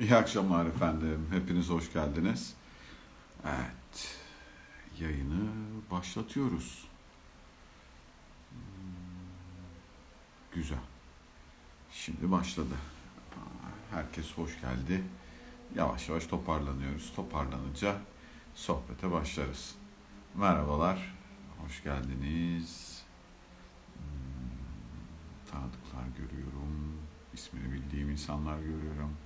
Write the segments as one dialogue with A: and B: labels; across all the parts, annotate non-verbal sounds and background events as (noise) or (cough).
A: İyi akşamlar efendim. Hepiniz hoş geldiniz. Evet. Yayını başlatıyoruz. Hmm, Güzel. Şimdi başladı. Herkes hoş geldi. Yavaş yavaş toparlanıyoruz. Toparlanınca sohbete başlarız. Merhabalar. Hoş geldiniz. Hmm, Tanıdıklar görüyorum. İsmini bildiğim insanlar görüyorum.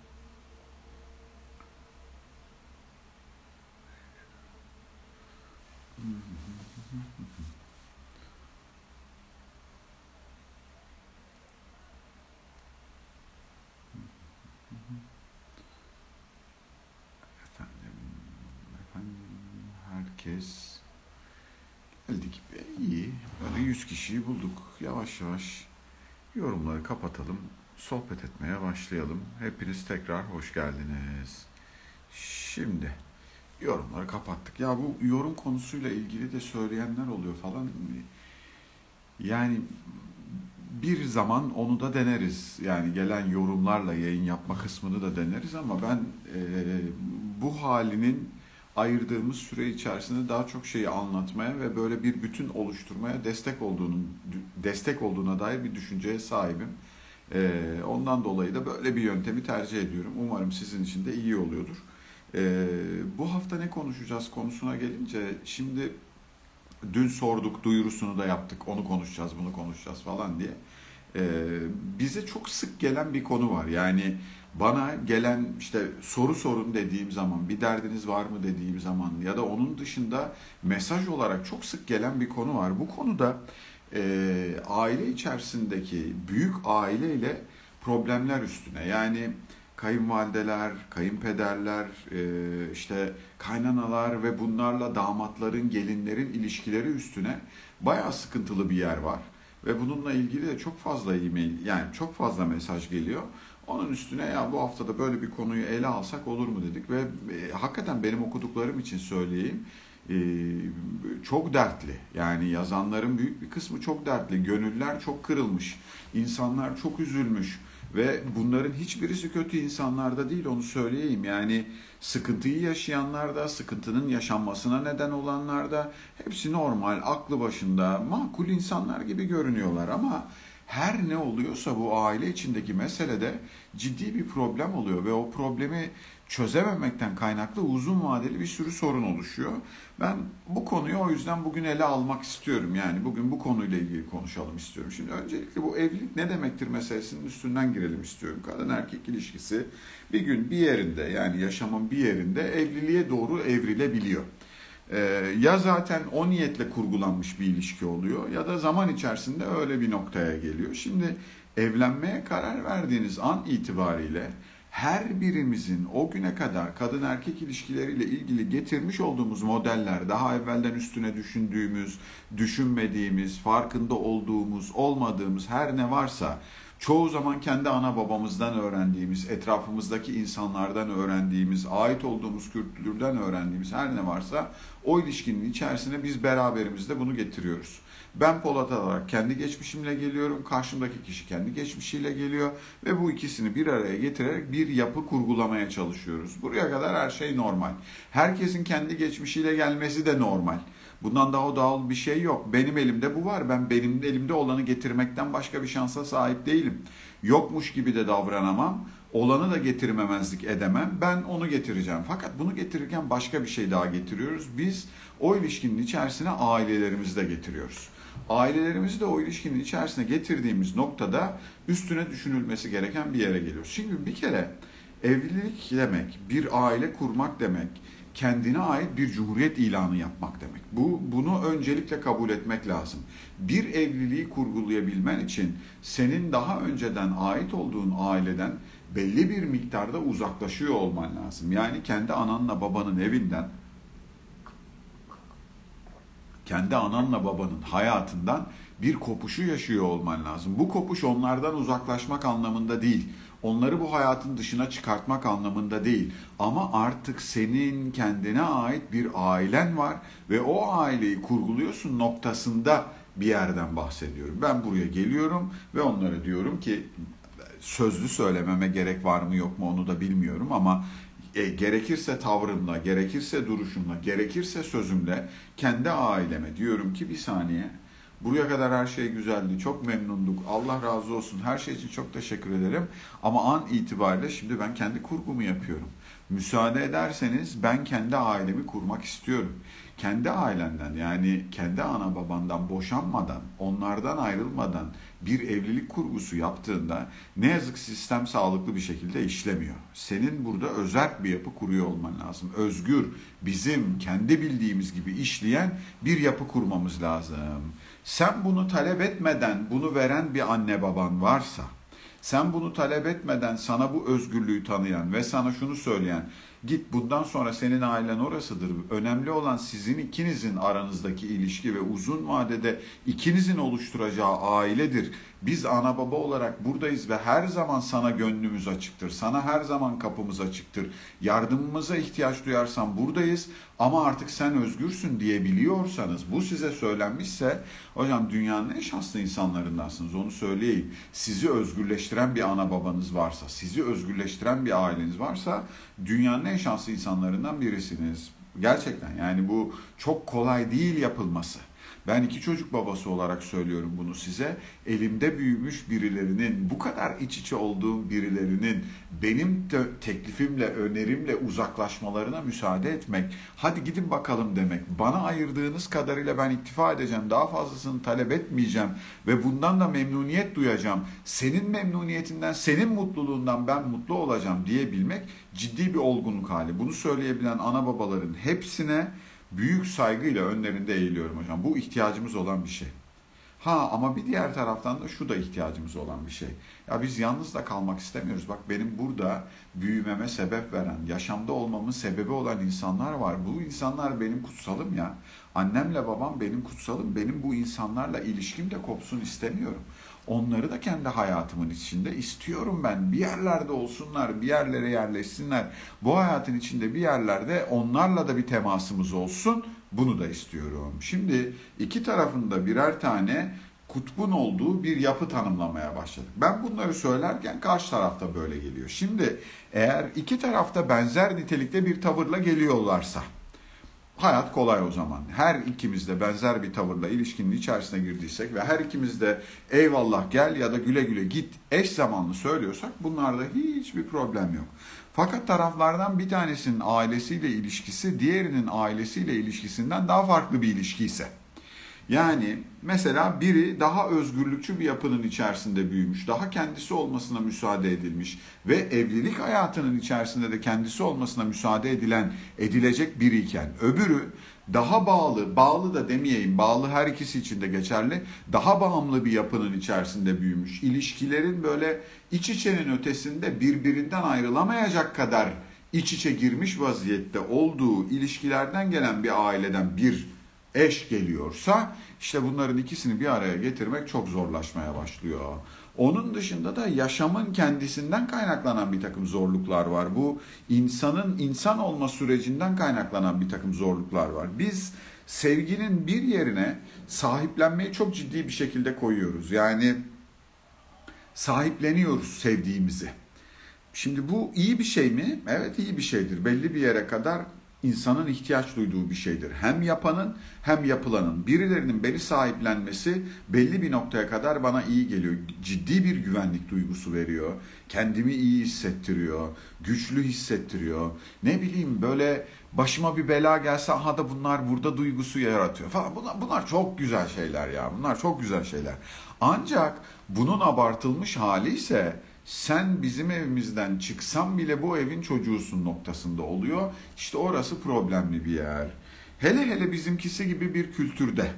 A: Efendim, efendim, herkes geldi gibi iyi. Böyle 100 kişiyi bulduk. Yavaş yavaş yorumları kapatalım. Sohbet etmeye başlayalım. Hepiniz tekrar hoş geldiniz. Şimdi yorumları kapattık. Ya bu yorum konusuyla ilgili de söyleyenler oluyor falan. Yani bir zaman onu da deneriz. Yani gelen yorumlarla yayın yapma kısmını da deneriz ama ben e, bu halinin ayırdığımız süre içerisinde daha çok şeyi anlatmaya ve böyle bir bütün oluşturmaya destek olduğunun destek olduğuna dair bir düşünceye sahibim. E, ondan dolayı da böyle bir yöntemi tercih ediyorum. Umarım sizin için de iyi oluyordur. E, bu hafta ne konuşacağız konusuna gelince şimdi dün sorduk duyurusunu da yaptık onu konuşacağız bunu konuşacağız falan diye. Ee, bize çok sık gelen bir konu var. Yani bana gelen işte soru sorun dediğim zaman, bir derdiniz var mı dediğim zaman ya da onun dışında mesaj olarak çok sık gelen bir konu var. Bu konuda e, aile içerisindeki büyük aileyle problemler üstüne yani kayınvalideler, kayınpederler, e, işte kaynanalar ve bunlarla damatların, gelinlerin ilişkileri üstüne bayağı sıkıntılı bir yer var. Ve bununla ilgili de çok fazla e-mail, yani çok fazla mesaj geliyor. Onun üstüne ya bu haftada böyle bir konuyu ele alsak olur mu dedik ve e, hakikaten benim okuduklarım için söyleyeyim e, çok dertli. Yani yazanların büyük bir kısmı çok dertli. Gönüller çok kırılmış. insanlar çok üzülmüş. Ve bunların hiçbirisi kötü insanlarda değil onu söyleyeyim. Yani sıkıntıyı yaşayanlarda, sıkıntının yaşanmasına neden olanlarda hepsi normal, aklı başında, makul insanlar gibi görünüyorlar ama her ne oluyorsa bu aile içindeki meselede ciddi bir problem oluyor ve o problemi çözememekten kaynaklı uzun vadeli bir sürü sorun oluşuyor. Ben bu konuyu o yüzden bugün ele almak istiyorum. Yani bugün bu konuyla ilgili konuşalım istiyorum. Şimdi öncelikle bu evlilik ne demektir meselesinin üstünden girelim istiyorum. Kadın erkek ilişkisi bir gün bir yerinde yani yaşamın bir yerinde evliliğe doğru evrilebiliyor. Ee, ya zaten o niyetle kurgulanmış bir ilişki oluyor ya da zaman içerisinde öyle bir noktaya geliyor. Şimdi evlenmeye karar verdiğiniz an itibariyle her birimizin o güne kadar kadın erkek ilişkileriyle ilgili getirmiş olduğumuz modeller, daha evvelden üstüne düşündüğümüz, düşünmediğimiz, farkında olduğumuz, olmadığımız her ne varsa çoğu zaman kendi ana babamızdan öğrendiğimiz, etrafımızdaki insanlardan öğrendiğimiz, ait olduğumuz kültürden öğrendiğimiz her ne varsa o ilişkinin içerisine biz beraberimizde bunu getiriyoruz. Ben Polat olarak kendi geçmişimle geliyorum, karşımdaki kişi kendi geçmişiyle geliyor ve bu ikisini bir araya getirerek bir yapı kurgulamaya çalışıyoruz. Buraya kadar her şey normal. Herkesin kendi geçmişiyle gelmesi de normal. Bundan daha doğal bir şey yok. Benim elimde bu var. Ben benim elimde olanı getirmekten başka bir şansa sahip değilim. Yokmuş gibi de davranamam. Olanı da getirmemezlik edemem. Ben onu getireceğim. Fakat bunu getirirken başka bir şey daha getiriyoruz. Biz o ilişkinin içerisine ailelerimizi de getiriyoruz. Ailelerimizi de o ilişkinin içerisine getirdiğimiz noktada üstüne düşünülmesi gereken bir yere geliyoruz. Şimdi bir kere evlilik demek, bir aile kurmak demek, kendine ait bir cumhuriyet ilanı yapmak demek. Bu bunu öncelikle kabul etmek lazım. Bir evliliği kurgulayabilmen için senin daha önceden ait olduğun aileden belli bir miktarda uzaklaşıyor olman lazım. Yani kendi ananla babanın evinden kendi ananla babanın hayatından bir kopuşu yaşıyor olman lazım. Bu kopuş onlardan uzaklaşmak anlamında değil. Onları bu hayatın dışına çıkartmak anlamında değil. Ama artık senin kendine ait bir ailen var ve o aileyi kurguluyorsun noktasında bir yerden bahsediyorum. Ben buraya geliyorum ve onlara diyorum ki sözlü söylememe gerek var mı yok mu onu da bilmiyorum ama e, gerekirse tavrımla, gerekirse duruşumla, gerekirse sözümle kendi aileme diyorum ki bir saniye buraya kadar her şey güzeldi, çok memnunduk, Allah razı olsun, her şey için çok teşekkür ederim ama an itibariyle şimdi ben kendi kurgumu yapıyorum. Müsaade ederseniz ben kendi ailemi kurmak istiyorum. Kendi ailenden yani kendi ana babandan boşanmadan, onlardan ayrılmadan bir evlilik kurgusu yaptığında ne yazık sistem sağlıklı bir şekilde işlemiyor. Senin burada özel bir yapı kuruyor olman lazım. Özgür, bizim kendi bildiğimiz gibi işleyen bir yapı kurmamız lazım. Sen bunu talep etmeden bunu veren bir anne baban varsa, sen bunu talep etmeden sana bu özgürlüğü tanıyan ve sana şunu söyleyen git bundan sonra senin ailen orasıdır. Önemli olan sizin ikinizin aranızdaki ilişki ve uzun vadede ikinizin oluşturacağı ailedir. Biz ana baba olarak buradayız ve her zaman sana gönlümüz açıktır. Sana her zaman kapımız açıktır. Yardımımıza ihtiyaç duyarsan buradayız ama artık sen özgürsün diyebiliyorsanız bu size söylenmişse hocam dünyanın en şanslı insanlarındansınız onu söyleyeyim. Sizi özgürleştiren bir ana babanız varsa, sizi özgürleştiren bir aileniz varsa dünyanın en şanslı insanlarından birisiniz. Gerçekten yani bu çok kolay değil yapılması. Ben iki çocuk babası olarak söylüyorum bunu size. Elimde büyümüş birilerinin, bu kadar iç içe olduğum birilerinin benim teklifimle, önerimle uzaklaşmalarına müsaade etmek. Hadi gidin bakalım demek. Bana ayırdığınız kadarıyla ben iktifa edeceğim. Daha fazlasını talep etmeyeceğim ve bundan da memnuniyet duyacağım. Senin memnuniyetinden, senin mutluluğundan ben mutlu olacağım diyebilmek ciddi bir olgunluk hali. Bunu söyleyebilen ana babaların hepsine büyük saygıyla önlerinde eğiliyorum hocam. Bu ihtiyacımız olan bir şey. Ha ama bir diğer taraftan da şu da ihtiyacımız olan bir şey. Ya biz yalnız da kalmak istemiyoruz. Bak benim burada büyümeme sebep veren, yaşamda olmamın sebebi olan insanlar var. Bu insanlar benim kutsalım ya. Annemle babam benim kutsalım. Benim bu insanlarla ilişkim de kopsun istemiyorum. Onları da kendi hayatımın içinde istiyorum ben. Bir yerlerde olsunlar, bir yerlere yerleşsinler. Bu hayatın içinde bir yerlerde onlarla da bir temasımız olsun. Bunu da istiyorum. Şimdi iki tarafında birer tane kutbun olduğu bir yapı tanımlamaya başladık. Ben bunları söylerken karşı tarafta böyle geliyor. Şimdi eğer iki tarafta benzer nitelikte bir tavırla geliyorlarsa hayat kolay o zaman. Her ikimiz de benzer bir tavırla ilişkinin içerisine girdiysek ve her ikimiz de eyvallah gel ya da güle güle git eş zamanlı söylüyorsak bunlarda hiçbir problem yok. Fakat taraflardan bir tanesinin ailesiyle ilişkisi diğerinin ailesiyle ilişkisinden daha farklı bir ilişki ise yani mesela biri daha özgürlükçü bir yapının içerisinde büyümüş, daha kendisi olmasına müsaade edilmiş ve evlilik hayatının içerisinde de kendisi olmasına müsaade edilen, edilecek biriyken öbürü daha bağlı, bağlı da demeyeyim, bağlı her ikisi için de geçerli, daha bağımlı bir yapının içerisinde büyümüş. İlişkilerin böyle iç içenin ötesinde birbirinden ayrılamayacak kadar iç içe girmiş vaziyette olduğu ilişkilerden gelen bir aileden bir eş geliyorsa işte bunların ikisini bir araya getirmek çok zorlaşmaya başlıyor. Onun dışında da yaşamın kendisinden kaynaklanan bir takım zorluklar var. Bu insanın insan olma sürecinden kaynaklanan bir takım zorluklar var. Biz sevginin bir yerine sahiplenmeyi çok ciddi bir şekilde koyuyoruz. Yani sahipleniyoruz sevdiğimizi. Şimdi bu iyi bir şey mi? Evet iyi bir şeydir. Belli bir yere kadar insanın ihtiyaç duyduğu bir şeydir. Hem yapanın hem yapılanın. Birilerinin beni sahiplenmesi belli bir noktaya kadar bana iyi geliyor. Ciddi bir güvenlik duygusu veriyor. Kendimi iyi hissettiriyor. Güçlü hissettiriyor. Ne bileyim böyle başıma bir bela gelse aha da bunlar burada duygusu yaratıyor falan. Bunlar, bunlar çok güzel şeyler ya. Bunlar çok güzel şeyler. Ancak bunun abartılmış hali ise sen bizim evimizden çıksan bile bu evin çocuğusun noktasında oluyor. İşte orası problemli bir yer. Hele hele bizimkisi gibi bir kültürde.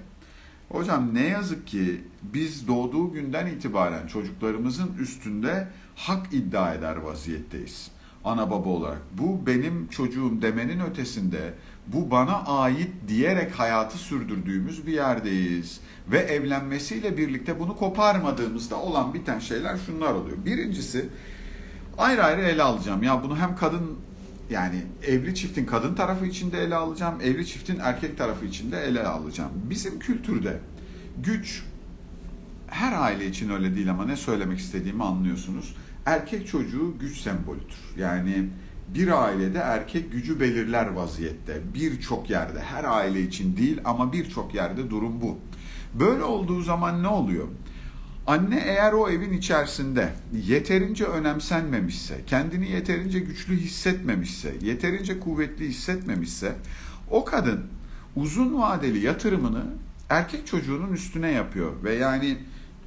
A: Hocam ne yazık ki biz doğduğu günden itibaren çocuklarımızın üstünde hak iddia eder vaziyetteyiz. Ana baba olarak. Bu benim çocuğum demenin ötesinde bu bana ait diyerek hayatı sürdürdüğümüz bir yerdeyiz. Ve evlenmesiyle birlikte bunu koparmadığımızda olan biten şeyler şunlar oluyor. Birincisi ayrı ayrı ele alacağım. Ya bunu hem kadın yani evli çiftin kadın tarafı içinde ele alacağım, evli çiftin erkek tarafı içinde ele alacağım. Bizim kültürde güç her aile için öyle değil ama ne söylemek istediğimi anlıyorsunuz. erkek çocuğu güç sembolüdür. Yani bir ailede erkek gücü belirler vaziyette. Birçok yerde, her aile için değil ama birçok yerde durum bu. Böyle olduğu zaman ne oluyor? Anne eğer o evin içerisinde yeterince önemsenmemişse, kendini yeterince güçlü hissetmemişse, yeterince kuvvetli hissetmemişse o kadın uzun vadeli yatırımını erkek çocuğunun üstüne yapıyor ve yani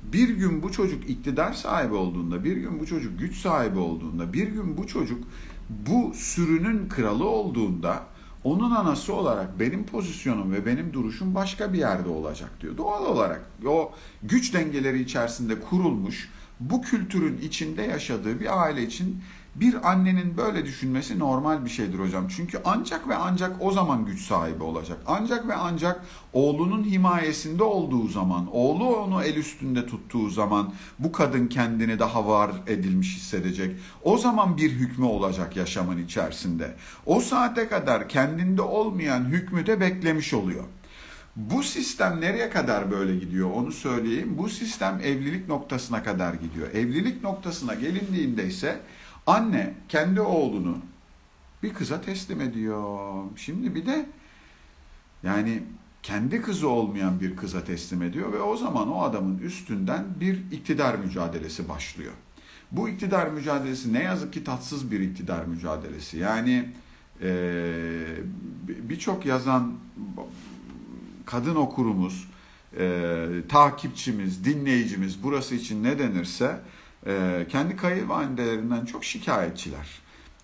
A: bir gün bu çocuk iktidar sahibi olduğunda, bir gün bu çocuk güç sahibi olduğunda, bir gün bu çocuk bu sürünün kralı olduğunda onun anası olarak benim pozisyonum ve benim duruşum başka bir yerde olacak diyor. Doğal olarak o güç dengeleri içerisinde kurulmuş bu kültürün içinde yaşadığı bir aile için bir annenin böyle düşünmesi normal bir şeydir hocam. Çünkü ancak ve ancak o zaman güç sahibi olacak. Ancak ve ancak oğlunun himayesinde olduğu zaman, oğlu onu el üstünde tuttuğu zaman bu kadın kendini daha var edilmiş hissedecek. O zaman bir hükmü olacak yaşamın içerisinde. O saate kadar kendinde olmayan hükmü de beklemiş oluyor. Bu sistem nereye kadar böyle gidiyor onu söyleyeyim. Bu sistem evlilik noktasına kadar gidiyor. Evlilik noktasına gelindiğinde ise Anne kendi oğlunu bir kıza teslim ediyor. Şimdi bir de yani kendi kızı olmayan bir kıza teslim ediyor ve o zaman o adamın üstünden bir iktidar mücadelesi başlıyor. Bu iktidar mücadelesi ne yazık ki tatsız bir iktidar mücadelesi. Yani e, birçok yazan kadın okurumuz, e, takipçimiz, dinleyicimiz burası için ne denirse e, kendi kayınvalidelerinden çok şikayetçiler.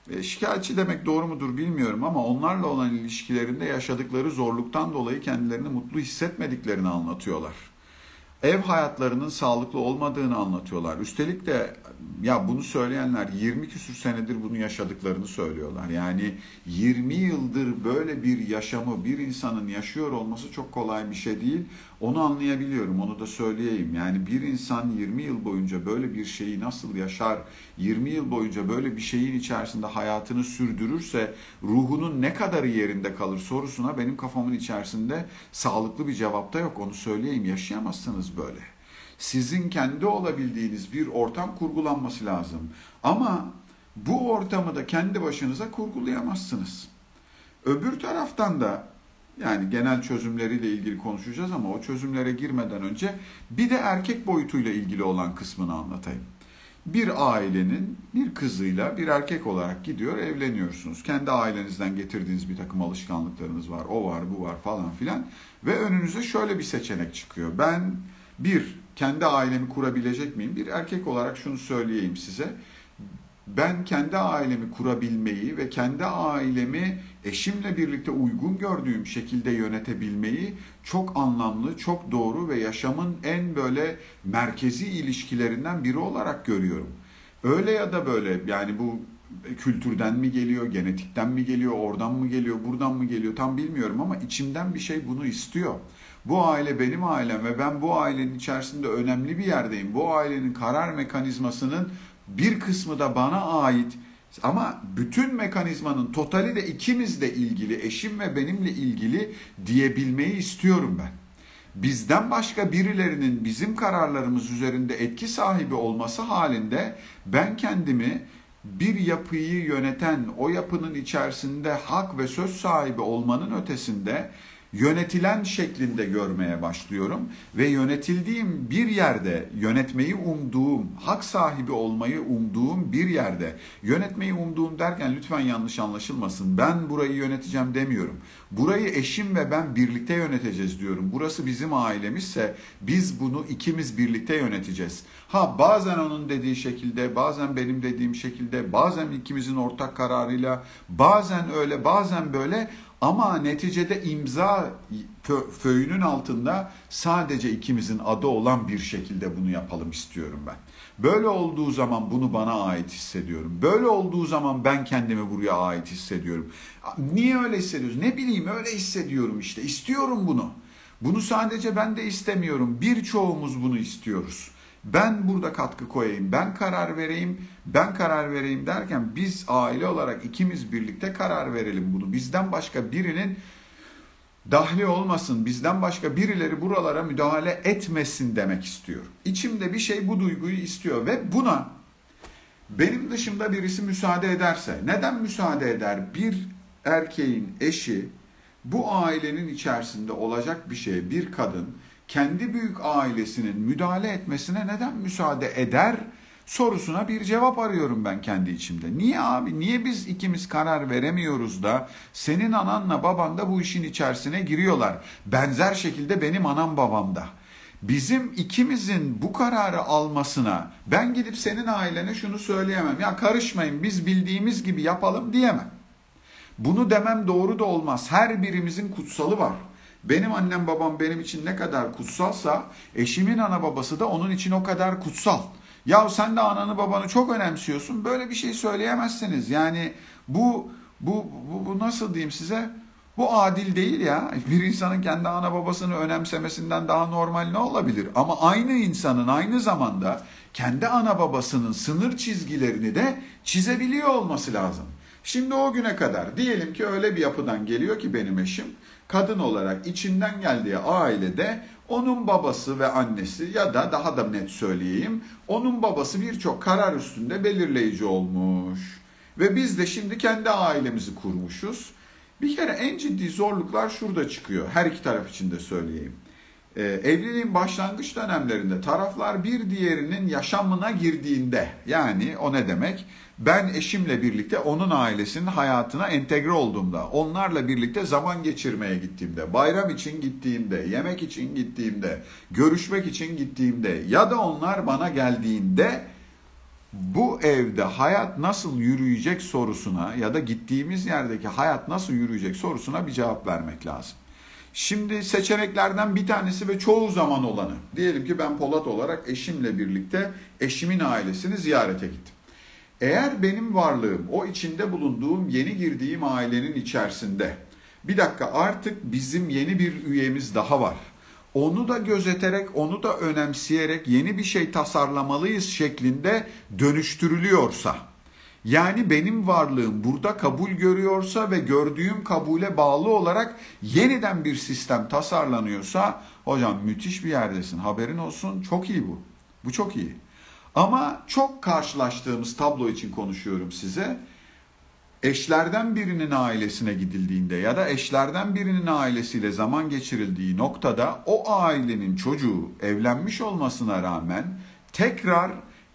A: E, şikayetçi demek doğru mudur bilmiyorum ama onlarla olan ilişkilerinde yaşadıkları zorluktan dolayı kendilerini mutlu hissetmediklerini anlatıyorlar. Ev hayatlarının sağlıklı olmadığını anlatıyorlar. Üstelik de ya bunu söyleyenler 20 küsür senedir bunu yaşadıklarını söylüyorlar. Yani 20 yıldır böyle bir yaşamı bir insanın yaşıyor olması çok kolay bir şey değil. Onu anlayabiliyorum, onu da söyleyeyim. Yani bir insan 20 yıl boyunca böyle bir şeyi nasıl yaşar, 20 yıl boyunca böyle bir şeyin içerisinde hayatını sürdürürse ruhunun ne kadarı yerinde kalır sorusuna benim kafamın içerisinde sağlıklı bir cevapta yok. Onu söyleyeyim, yaşayamazsınız böyle. Sizin kendi olabildiğiniz bir ortam kurgulanması lazım. Ama bu ortamı da kendi başınıza kurgulayamazsınız. Öbür taraftan da yani genel çözümleriyle ilgili konuşacağız ama o çözümlere girmeden önce bir de erkek boyutuyla ilgili olan kısmını anlatayım. Bir ailenin bir kızıyla bir erkek olarak gidiyor evleniyorsunuz. Kendi ailenizden getirdiğiniz bir takım alışkanlıklarınız var. O var bu var falan filan. Ve önünüze şöyle bir seçenek çıkıyor. Ben bir kendi ailemi kurabilecek miyim? Bir erkek olarak şunu söyleyeyim size ben kendi ailemi kurabilmeyi ve kendi ailemi eşimle birlikte uygun gördüğüm şekilde yönetebilmeyi çok anlamlı, çok doğru ve yaşamın en böyle merkezi ilişkilerinden biri olarak görüyorum. Öyle ya da böyle yani bu kültürden mi geliyor, genetikten mi geliyor, oradan mı geliyor, buradan mı geliyor tam bilmiyorum ama içimden bir şey bunu istiyor. Bu aile benim ailem ve ben bu ailenin içerisinde önemli bir yerdeyim. Bu ailenin karar mekanizmasının bir kısmı da bana ait ama bütün mekanizmanın totali de ikimizle ilgili, eşim ve benimle ilgili diyebilmeyi istiyorum ben. Bizden başka birilerinin bizim kararlarımız üzerinde etki sahibi olması halinde ben kendimi bir yapıyı yöneten, o yapının içerisinde hak ve söz sahibi olmanın ötesinde yönetilen şeklinde görmeye başlıyorum ve yönetildiğim bir yerde yönetmeyi umduğum, hak sahibi olmayı umduğum bir yerde yönetmeyi umduğum derken lütfen yanlış anlaşılmasın. Ben burayı yöneteceğim demiyorum. Burayı eşim ve ben birlikte yöneteceğiz diyorum. Burası bizim ailemizse biz bunu ikimiz birlikte yöneteceğiz. Ha bazen onun dediği şekilde, bazen benim dediğim şekilde, bazen ikimizin ortak kararıyla, bazen öyle, bazen böyle ama neticede imza föyünün altında sadece ikimizin adı olan bir şekilde bunu yapalım istiyorum ben. Böyle olduğu zaman bunu bana ait hissediyorum. Böyle olduğu zaman ben kendimi buraya ait hissediyorum. Niye öyle hissediyoruz? Ne bileyim öyle hissediyorum işte. İstiyorum bunu. Bunu sadece ben de istemiyorum. Birçoğumuz bunu istiyoruz ben burada katkı koyayım, ben karar vereyim, ben karar vereyim derken biz aile olarak ikimiz birlikte karar verelim bunu. Bizden başka birinin dahli olmasın, bizden başka birileri buralara müdahale etmesin demek istiyor. İçimde bir şey bu duyguyu istiyor ve buna benim dışımda birisi müsaade ederse, neden müsaade eder? Bir erkeğin eşi bu ailenin içerisinde olacak bir şey, bir kadın kendi büyük ailesinin müdahale etmesine neden müsaade eder? sorusuna bir cevap arıyorum ben kendi içimde. Niye abi? Niye biz ikimiz karar veremiyoruz da senin ananla baban da bu işin içerisine giriyorlar? Benzer şekilde benim anam babam da. Bizim ikimizin bu kararı almasına ben gidip senin ailene şunu söyleyemem. Ya karışmayın biz bildiğimiz gibi yapalım diyemem. Bunu demem doğru da olmaz. Her birimizin kutsalı var. Benim annem babam benim için ne kadar kutsalsa eşimin ana babası da onun için o kadar kutsal. Ya sen de ananı babanı çok önemsiyorsun. Böyle bir şey söyleyemezsiniz. Yani bu bu bu, bu nasıl diyeyim size? Bu adil değil ya. (laughs) Bir insanın kendi ana babasını önemsemesinden daha normal ne olabilir? Ama aynı insanın aynı zamanda kendi ana babasının sınır çizgilerini de çizebiliyor olması lazım. Şimdi o güne kadar diyelim ki öyle bir yapıdan geliyor ki benim eşim kadın olarak içinden geldiği ailede onun babası ve annesi ya da daha da net söyleyeyim onun babası birçok karar üstünde belirleyici olmuş. Ve biz de şimdi kendi ailemizi kurmuşuz. Bir kere en ciddi zorluklar şurada çıkıyor. Her iki taraf için de söyleyeyim. Ee, evliliğin başlangıç dönemlerinde taraflar bir diğerinin yaşamına girdiğinde yani o ne demek? Ben eşimle birlikte onun ailesinin hayatına entegre olduğumda, onlarla birlikte zaman geçirmeye gittiğimde, bayram için gittiğimde, yemek için gittiğimde, görüşmek için gittiğimde ya da onlar bana geldiğinde bu evde hayat nasıl yürüyecek sorusuna ya da gittiğimiz yerdeki hayat nasıl yürüyecek sorusuna bir cevap vermek lazım. Şimdi seçeneklerden bir tanesi ve çoğu zaman olanı. Diyelim ki ben Polat olarak eşimle birlikte eşimin ailesini ziyarete gittim. Eğer benim varlığım o içinde bulunduğum yeni girdiğim ailenin içerisinde bir dakika artık bizim yeni bir üyemiz daha var. Onu da gözeterek, onu da önemseyerek yeni bir şey tasarlamalıyız şeklinde dönüştürülüyorsa, yani benim varlığım burada kabul görüyorsa ve gördüğüm kabule bağlı olarak yeniden bir sistem tasarlanıyorsa, hocam müthiş bir yerdesin, haberin olsun, çok iyi bu. Bu çok iyi. Ama çok karşılaştığımız tablo için konuşuyorum size. Eşlerden birinin ailesine gidildiğinde ya da eşlerden birinin ailesiyle zaman geçirildiği noktada o ailenin çocuğu evlenmiş olmasına rağmen tekrar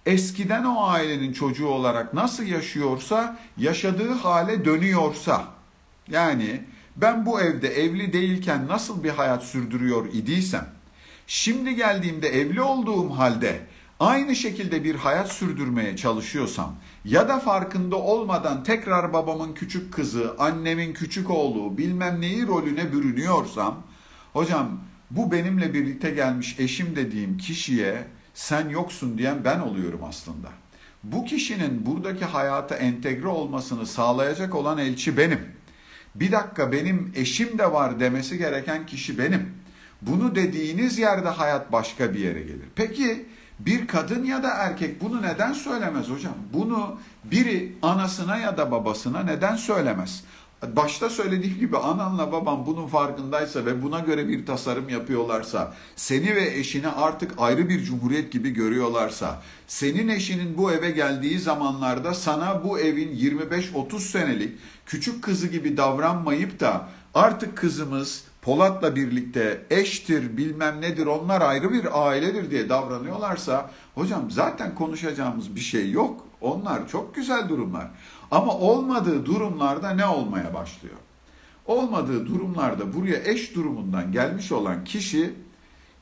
A: eskiden o ailenin çocuğu olarak nasıl yaşıyorsa yaşadığı hale dönüyorsa yani ben bu evde evli değilken nasıl bir hayat sürdürüyor idiysem şimdi geldiğimde evli olduğum halde aynı şekilde bir hayat sürdürmeye çalışıyorsam ya da farkında olmadan tekrar babamın küçük kızı, annemin küçük oğlu bilmem neyi rolüne bürünüyorsam hocam bu benimle birlikte gelmiş eşim dediğim kişiye sen yoksun diyen ben oluyorum aslında. Bu kişinin buradaki hayata entegre olmasını sağlayacak olan elçi benim. Bir dakika benim eşim de var demesi gereken kişi benim. Bunu dediğiniz yerde hayat başka bir yere gelir. Peki bir kadın ya da erkek bunu neden söylemez hocam? Bunu biri anasına ya da babasına neden söylemez? Başta söylediğim gibi ananla baban bunun farkındaysa ve buna göre bir tasarım yapıyorlarsa, seni ve eşini artık ayrı bir cumhuriyet gibi görüyorlarsa, senin eşinin bu eve geldiği zamanlarda sana bu evin 25-30 senelik küçük kızı gibi davranmayıp da artık kızımız Polat'la birlikte eştir bilmem nedir onlar ayrı bir ailedir diye davranıyorlarsa hocam zaten konuşacağımız bir şey yok. Onlar çok güzel durumlar. Ama olmadığı durumlarda ne olmaya başlıyor? Olmadığı durumlarda buraya eş durumundan gelmiş olan kişi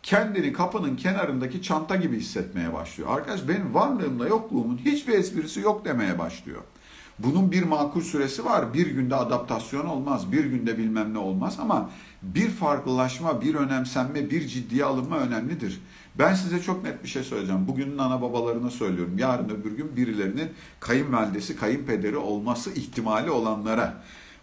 A: kendini kapının kenarındaki çanta gibi hissetmeye başlıyor. Arkadaş benim varlığımla yokluğumun hiçbir esprisi yok demeye başlıyor. Bunun bir makul süresi var. Bir günde adaptasyon olmaz, bir günde bilmem ne olmaz ama bir farklılaşma, bir önemsenme, bir ciddiye alınma önemlidir. Ben size çok net bir şey söyleyeceğim. Bugünün ana babalarına söylüyorum. Yarın öbür gün birilerinin kayınvalidesi, kayınpederi olması ihtimali olanlara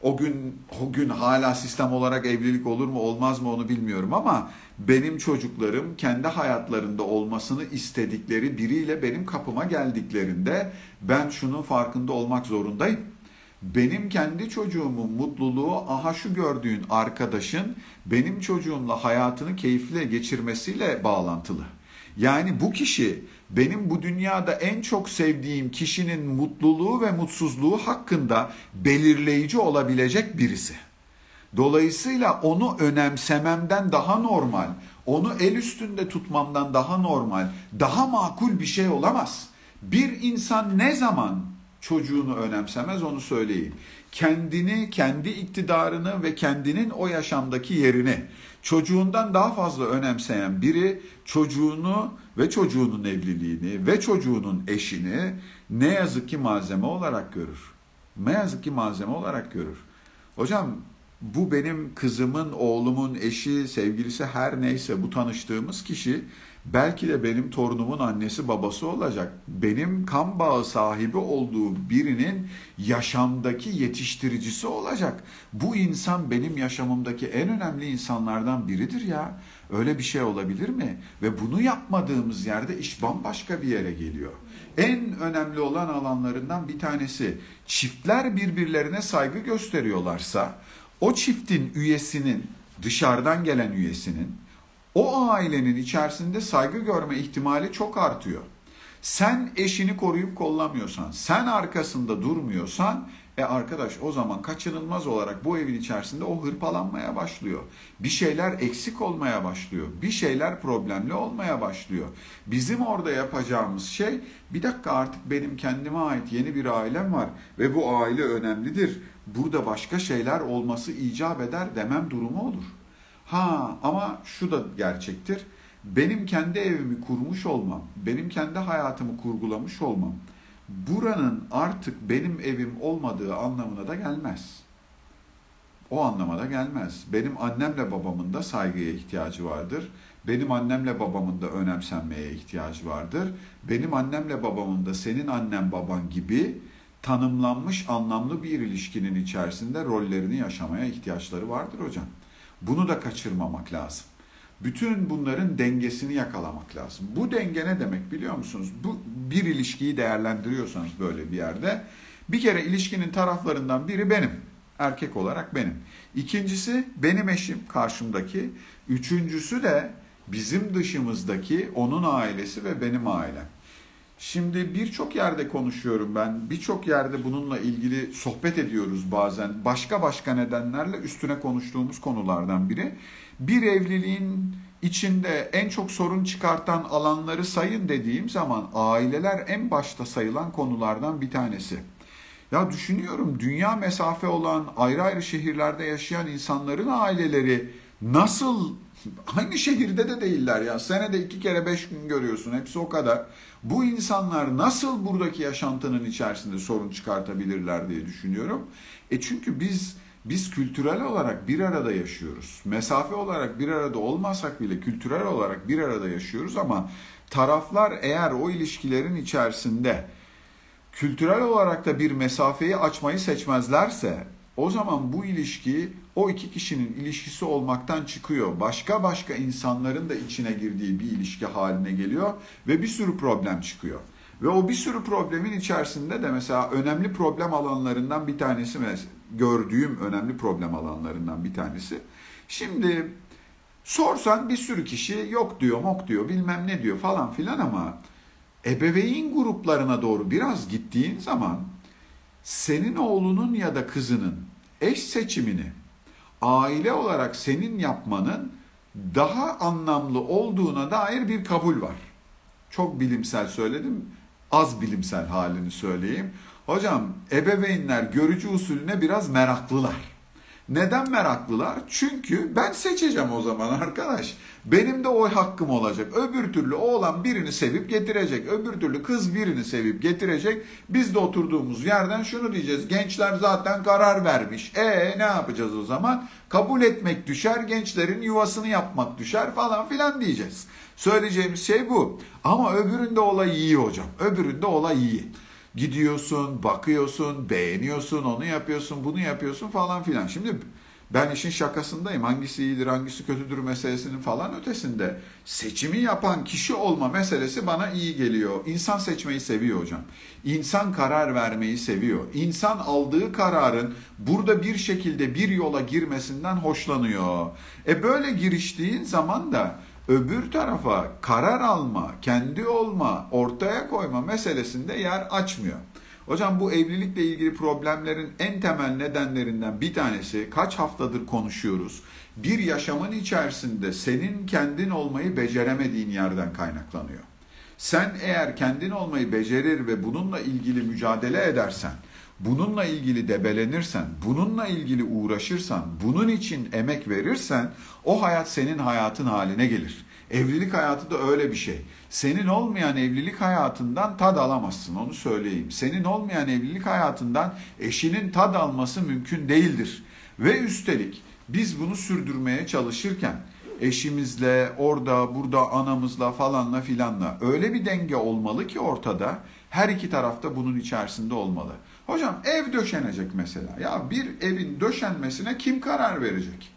A: o gün o gün hala sistem olarak evlilik olur mu olmaz mı onu bilmiyorum ama benim çocuklarım kendi hayatlarında olmasını istedikleri biriyle benim kapıma geldiklerinde ben şunun farkında olmak zorundayım. Benim kendi çocuğumun mutluluğu aha şu gördüğün arkadaşın benim çocuğumla hayatını keyifle geçirmesiyle bağlantılı. Yani bu kişi benim bu dünyada en çok sevdiğim kişinin mutluluğu ve mutsuzluğu hakkında belirleyici olabilecek birisi. Dolayısıyla onu önemsememden daha normal, onu el üstünde tutmamdan daha normal, daha makul bir şey olamaz. Bir insan ne zaman çocuğunu önemsemez onu söyleyeyim. Kendini, kendi iktidarını ve kendinin o yaşamdaki yerini çocuğundan daha fazla önemseyen biri çocuğunu ve çocuğunun evliliğini ve çocuğunun eşini ne yazık ki malzeme olarak görür. Ne yazık ki malzeme olarak görür. Hocam bu benim kızımın, oğlumun eşi, sevgilisi her neyse bu tanıştığımız kişi belki de benim torunumun annesi babası olacak. Benim kan bağı sahibi olduğu birinin yaşamdaki yetiştiricisi olacak. Bu insan benim yaşamımdaki en önemli insanlardan biridir ya. Öyle bir şey olabilir mi? Ve bunu yapmadığımız yerde iş bambaşka bir yere geliyor. En önemli olan alanlarından bir tanesi çiftler birbirlerine saygı gösteriyorlarsa o çiftin üyesinin dışarıdan gelen üyesinin o ailenin içerisinde saygı görme ihtimali çok artıyor. Sen eşini koruyup kollamıyorsan, sen arkasında durmuyorsan e arkadaş o zaman kaçınılmaz olarak bu evin içerisinde o hırpalanmaya başlıyor. Bir şeyler eksik olmaya başlıyor. Bir şeyler problemli olmaya başlıyor. Bizim orada yapacağımız şey bir dakika artık benim kendime ait yeni bir ailem var ve bu aile önemlidir. Burada başka şeyler olması icap eder demem durumu olur. Ha ama şu da gerçektir. Benim kendi evimi kurmuş olmam, benim kendi hayatımı kurgulamış olmam buranın artık benim evim olmadığı anlamına da gelmez. O anlamada gelmez. Benim annemle babamın da saygıya ihtiyacı vardır. Benim annemle babamın da önemsenmeye ihtiyacı vardır. Benim annemle babamın da senin annen baban gibi tanımlanmış anlamlı bir ilişkinin içerisinde rollerini yaşamaya ihtiyaçları vardır hocam. Bunu da kaçırmamak lazım. Bütün bunların dengesini yakalamak lazım. Bu denge ne demek biliyor musunuz? Bu bir ilişkiyi değerlendiriyorsanız böyle bir yerde bir kere ilişkinin taraflarından biri benim. Erkek olarak benim. İkincisi benim eşim karşımdaki. Üçüncüsü de bizim dışımızdaki onun ailesi ve benim ailem. Şimdi birçok yerde konuşuyorum ben. Birçok yerde bununla ilgili sohbet ediyoruz bazen. Başka başka nedenlerle üstüne konuştuğumuz konulardan biri. Bir evliliğin içinde en çok sorun çıkartan alanları sayın dediğim zaman aileler en başta sayılan konulardan bir tanesi. Ya düşünüyorum dünya mesafe olan ayrı ayrı şehirlerde yaşayan insanların aileleri nasıl aynı şehirde de değiller ya. Senede iki kere beş gün görüyorsun. Hepsi o kadar. Bu insanlar nasıl buradaki yaşantının içerisinde sorun çıkartabilirler diye düşünüyorum. E çünkü biz biz kültürel olarak bir arada yaşıyoruz. Mesafe olarak bir arada olmasak bile kültürel olarak bir arada yaşıyoruz ama taraflar eğer o ilişkilerin içerisinde kültürel olarak da bir mesafeyi açmayı seçmezlerse o zaman bu ilişki o iki kişinin ilişkisi olmaktan çıkıyor. Başka başka insanların da içine girdiği bir ilişki haline geliyor ve bir sürü problem çıkıyor. Ve o bir sürü problemin içerisinde de mesela önemli problem alanlarından bir tanesi gördüğüm önemli problem alanlarından bir tanesi. Şimdi sorsan bir sürü kişi yok diyor, mok diyor, bilmem ne diyor falan filan ama ebeveyn gruplarına doğru biraz gittiğin zaman senin oğlunun ya da kızının eş seçimini aile olarak senin yapmanın daha anlamlı olduğuna dair bir kabul var. Çok bilimsel söyledim, az bilimsel halini söyleyeyim. Hocam ebeveynler görücü usulüne biraz meraklılar. Neden meraklılar? Çünkü ben seçeceğim o zaman arkadaş. Benim de oy hakkım olacak. Öbür türlü oğlan birini sevip getirecek. Öbür türlü kız birini sevip getirecek. Biz de oturduğumuz yerden şunu diyeceğiz. Gençler zaten karar vermiş. E ne yapacağız o zaman? Kabul etmek düşer, gençlerin yuvasını yapmak düşer falan filan diyeceğiz. Söyleyeceğimiz şey bu. Ama öbüründe olay iyi hocam. Öbüründe olay iyi. Gidiyorsun, bakıyorsun, beğeniyorsun, onu yapıyorsun, bunu yapıyorsun falan filan. Şimdi ben işin şakasındayım. Hangisi iyidir, hangisi kötüdür meselesinin falan ötesinde. Seçimi yapan kişi olma meselesi bana iyi geliyor. İnsan seçmeyi seviyor hocam. İnsan karar vermeyi seviyor. İnsan aldığı kararın burada bir şekilde bir yola girmesinden hoşlanıyor. E böyle giriştiğin zaman da öbür tarafa karar alma, kendi olma, ortaya koyma meselesinde yer açmıyor. Hocam bu evlilikle ilgili problemlerin en temel nedenlerinden bir tanesi kaç haftadır konuşuyoruz. Bir yaşamın içerisinde senin kendin olmayı beceremediğin yerden kaynaklanıyor. Sen eğer kendin olmayı becerir ve bununla ilgili mücadele edersen, bununla ilgili debelenirsen, bununla ilgili uğraşırsan, bunun için emek verirsen o hayat senin hayatın haline gelir. Evlilik hayatı da öyle bir şey. Senin olmayan evlilik hayatından tad alamazsın onu söyleyeyim. Senin olmayan evlilik hayatından eşinin tad alması mümkün değildir. Ve üstelik biz bunu sürdürmeye çalışırken eşimizle, orada, burada, anamızla falanla filanla öyle bir denge olmalı ki ortada her iki tarafta bunun içerisinde olmalı. Hocam ev döşenecek mesela. Ya bir evin döşenmesine kim karar verecek?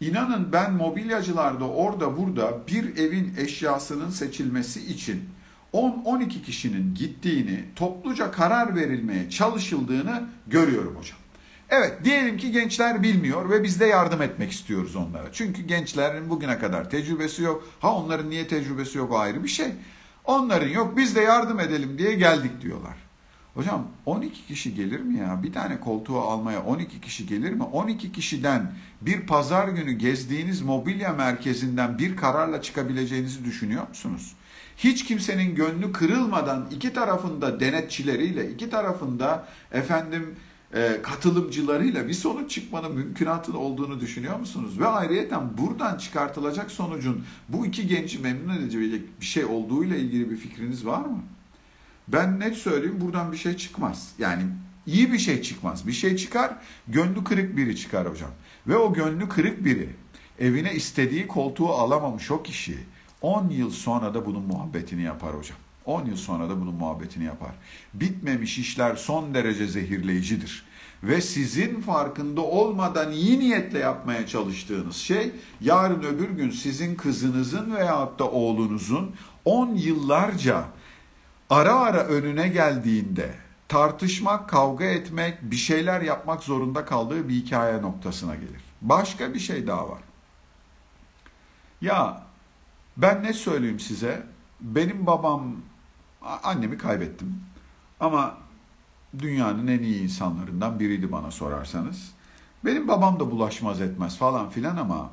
A: İnanın ben mobilyacılarda orada burada bir evin eşyasının seçilmesi için 10-12 kişinin gittiğini, topluca karar verilmeye çalışıldığını görüyorum hocam. Evet diyelim ki gençler bilmiyor ve biz de yardım etmek istiyoruz onlara. Çünkü gençlerin bugüne kadar tecrübesi yok. Ha onların niye tecrübesi yok o ayrı bir şey. Onların yok biz de yardım edelim diye geldik diyorlar. Hocam 12 kişi gelir mi ya? Bir tane koltuğu almaya 12 kişi gelir mi? 12 kişiden bir pazar günü gezdiğiniz mobilya merkezinden bir kararla çıkabileceğinizi düşünüyor musunuz? Hiç kimsenin gönlü kırılmadan iki tarafında denetçileriyle, iki tarafında efendim e, katılımcılarıyla bir sonuç çıkmanın mümkünatı olduğunu düşünüyor musunuz? Ve ayrıyeten buradan çıkartılacak sonucun bu iki genci memnun edecek bir şey olduğuyla ilgili bir fikriniz var mı? Ben net söyleyeyim buradan bir şey çıkmaz. Yani iyi bir şey çıkmaz. Bir şey çıkar, gönlü kırık biri çıkar hocam. Ve o gönlü kırık biri evine istediği koltuğu alamamış o kişi 10 yıl sonra da bunun muhabbetini yapar hocam. 10 yıl sonra da bunun muhabbetini yapar. Bitmemiş işler son derece zehirleyicidir. Ve sizin farkında olmadan iyi niyetle yapmaya çalıştığınız şey yarın öbür gün sizin kızınızın veyahut da oğlunuzun 10 yıllarca ara ara önüne geldiğinde tartışmak, kavga etmek, bir şeyler yapmak zorunda kaldığı bir hikaye noktasına gelir. Başka bir şey daha var. Ya ben ne söyleyeyim size? Benim babam, annemi kaybettim. Ama dünyanın en iyi insanlarından biriydi bana sorarsanız. Benim babam da bulaşmaz etmez falan filan ama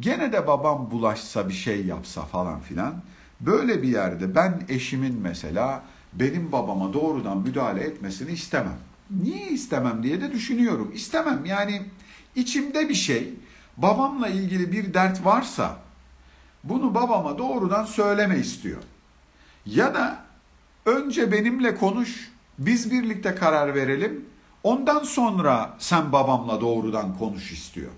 A: gene de babam bulaşsa bir şey yapsa falan filan Böyle bir yerde ben eşimin mesela benim babama doğrudan müdahale etmesini istemem. Niye istemem diye de düşünüyorum. İstemem yani içimde bir şey babamla ilgili bir dert varsa bunu babama doğrudan söyleme istiyor. Ya da önce benimle konuş, biz birlikte karar verelim. Ondan sonra sen babamla doğrudan konuş istiyor.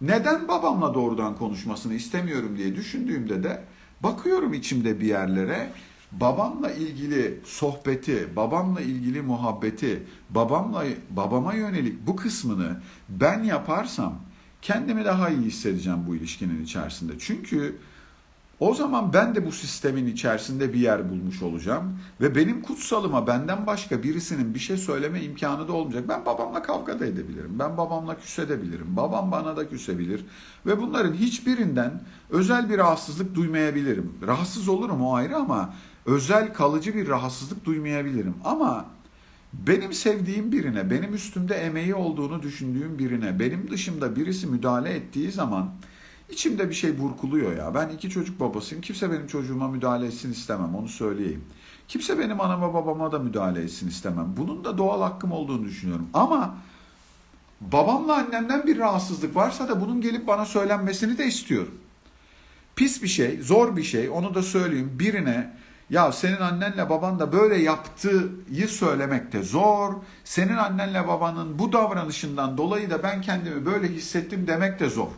A: Neden babamla doğrudan konuşmasını istemiyorum diye düşündüğümde de Bakıyorum içimde bir yerlere babamla ilgili sohbeti, babamla ilgili muhabbeti, babamla babama yönelik bu kısmını ben yaparsam kendimi daha iyi hissedeceğim bu ilişkinin içerisinde. Çünkü o zaman ben de bu sistemin içerisinde bir yer bulmuş olacağım ve benim kutsalıma benden başka birisinin bir şey söyleme imkanı da olmayacak. Ben babamla kavga da edebilirim. Ben babamla küsedebilirim. Babam bana da küsebilir ve bunların hiçbirinden özel bir rahatsızlık duymayabilirim. Rahatsız olurum o ayrı ama özel kalıcı bir rahatsızlık duymayabilirim. Ama benim sevdiğim birine, benim üstümde emeği olduğunu düşündüğüm birine, benim dışımda birisi müdahale ettiği zaman İçimde bir şey burkuluyor ya. Ben iki çocuk babasıyım. Kimse benim çocuğuma müdahale etsin istemem. Onu söyleyeyim. Kimse benim anama babama da müdahale etsin istemem. Bunun da doğal hakkım olduğunu düşünüyorum. Ama babamla annemden bir rahatsızlık varsa da bunun gelip bana söylenmesini de istiyorum. Pis bir şey, zor bir şey. Onu da söyleyeyim. Birine ya senin annenle baban da böyle yaptığıyı söylemek de zor. Senin annenle babanın bu davranışından dolayı da ben kendimi böyle hissettim demek de zor.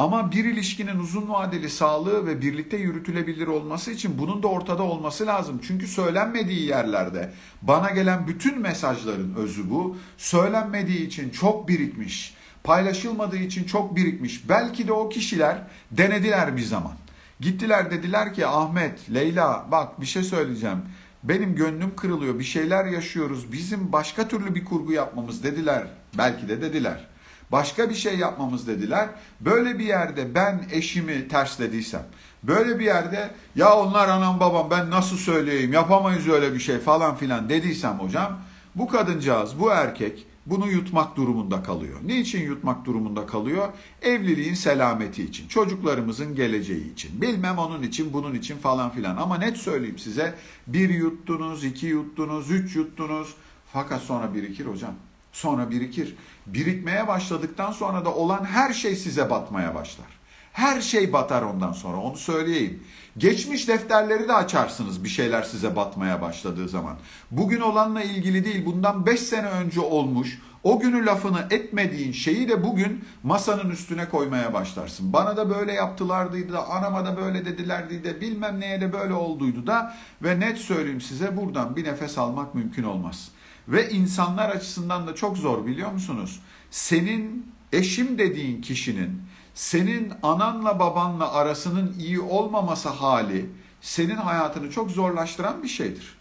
A: Ama bir ilişkinin uzun vadeli sağlığı ve birlikte yürütülebilir olması için bunun da ortada olması lazım. Çünkü söylenmediği yerlerde bana gelen bütün mesajların özü bu. Söylenmediği için çok birikmiş, paylaşılmadığı için çok birikmiş. Belki de o kişiler denediler bir zaman. Gittiler dediler ki Ahmet, Leyla bak bir şey söyleyeceğim. Benim gönlüm kırılıyor, bir şeyler yaşıyoruz. Bizim başka türlü bir kurgu yapmamız dediler. Belki de dediler. Başka bir şey yapmamız dediler. Böyle bir yerde ben eşimi terslediysem, Böyle bir yerde ya onlar anam babam ben nasıl söyleyeyim yapamayız öyle bir şey falan filan dediysem hocam bu kadıncağız bu erkek bunu yutmak durumunda kalıyor. Niçin yutmak durumunda kalıyor? Evliliğin selameti için, çocuklarımızın geleceği için, bilmem onun için, bunun için falan filan. Ama net söyleyeyim size, bir yuttunuz, iki yuttunuz, üç yuttunuz. Fakat sonra birikir hocam. Sonra birikir. Birikmeye başladıktan sonra da olan her şey size batmaya başlar. Her şey batar ondan sonra onu söyleyeyim. Geçmiş defterleri de açarsınız bir şeyler size batmaya başladığı zaman. Bugün olanla ilgili değil bundan 5 sene önce olmuş o günü lafını etmediğin şeyi de bugün masanın üstüne koymaya başlarsın. Bana da böyle yaptılardıydı da anama da böyle dedilerdi de bilmem neye de böyle olduydu da ve net söyleyeyim size buradan bir nefes almak mümkün olmaz. Ve insanlar açısından da çok zor biliyor musunuz? Senin eşim dediğin kişinin senin ananla babanla arasının iyi olmaması hali senin hayatını çok zorlaştıran bir şeydir.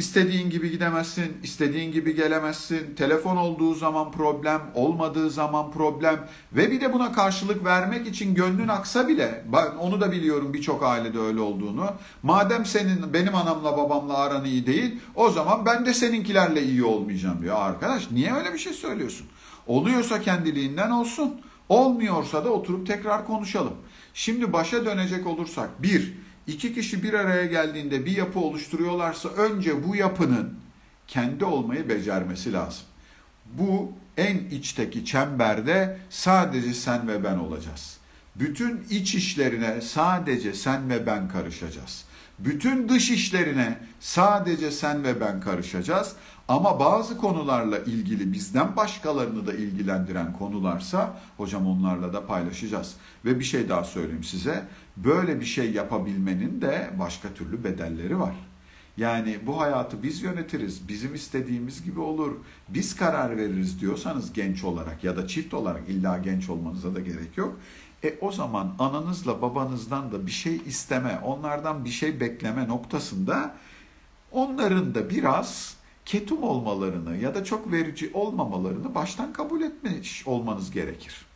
A: İstediğin gibi gidemezsin, istediğin gibi gelemezsin. Telefon olduğu zaman problem, olmadığı zaman problem ve bir de buna karşılık vermek için gönlün aksa bile, ben onu da biliyorum birçok ailede öyle olduğunu. Madem senin benim anamla babamla aran iyi değil, o zaman ben de seninkilerle iyi olmayacağım diyor. Arkadaş niye öyle bir şey söylüyorsun? Oluyorsa kendiliğinden olsun. Olmuyorsa da oturup tekrar konuşalım. Şimdi başa dönecek olursak bir, iki kişi bir araya geldiğinde bir yapı oluşturuyorlarsa önce bu yapının kendi olmayı becermesi lazım. Bu en içteki çemberde sadece sen ve ben olacağız. Bütün iç işlerine sadece sen ve ben karışacağız. Bütün dış işlerine sadece sen ve ben karışacağız. Ama bazı konularla ilgili bizden başkalarını da ilgilendiren konularsa hocam onlarla da paylaşacağız. Ve bir şey daha söyleyeyim size. Böyle bir şey yapabilmenin de başka türlü bedelleri var. Yani bu hayatı biz yönetiriz, bizim istediğimiz gibi olur, biz karar veririz diyorsanız genç olarak ya da çift olarak illa genç olmanıza da gerek yok. E o zaman ananızla babanızdan da bir şey isteme, onlardan bir şey bekleme noktasında onların da biraz ketum olmalarını ya da çok verici olmamalarını baştan kabul etmiş olmanız gerekir.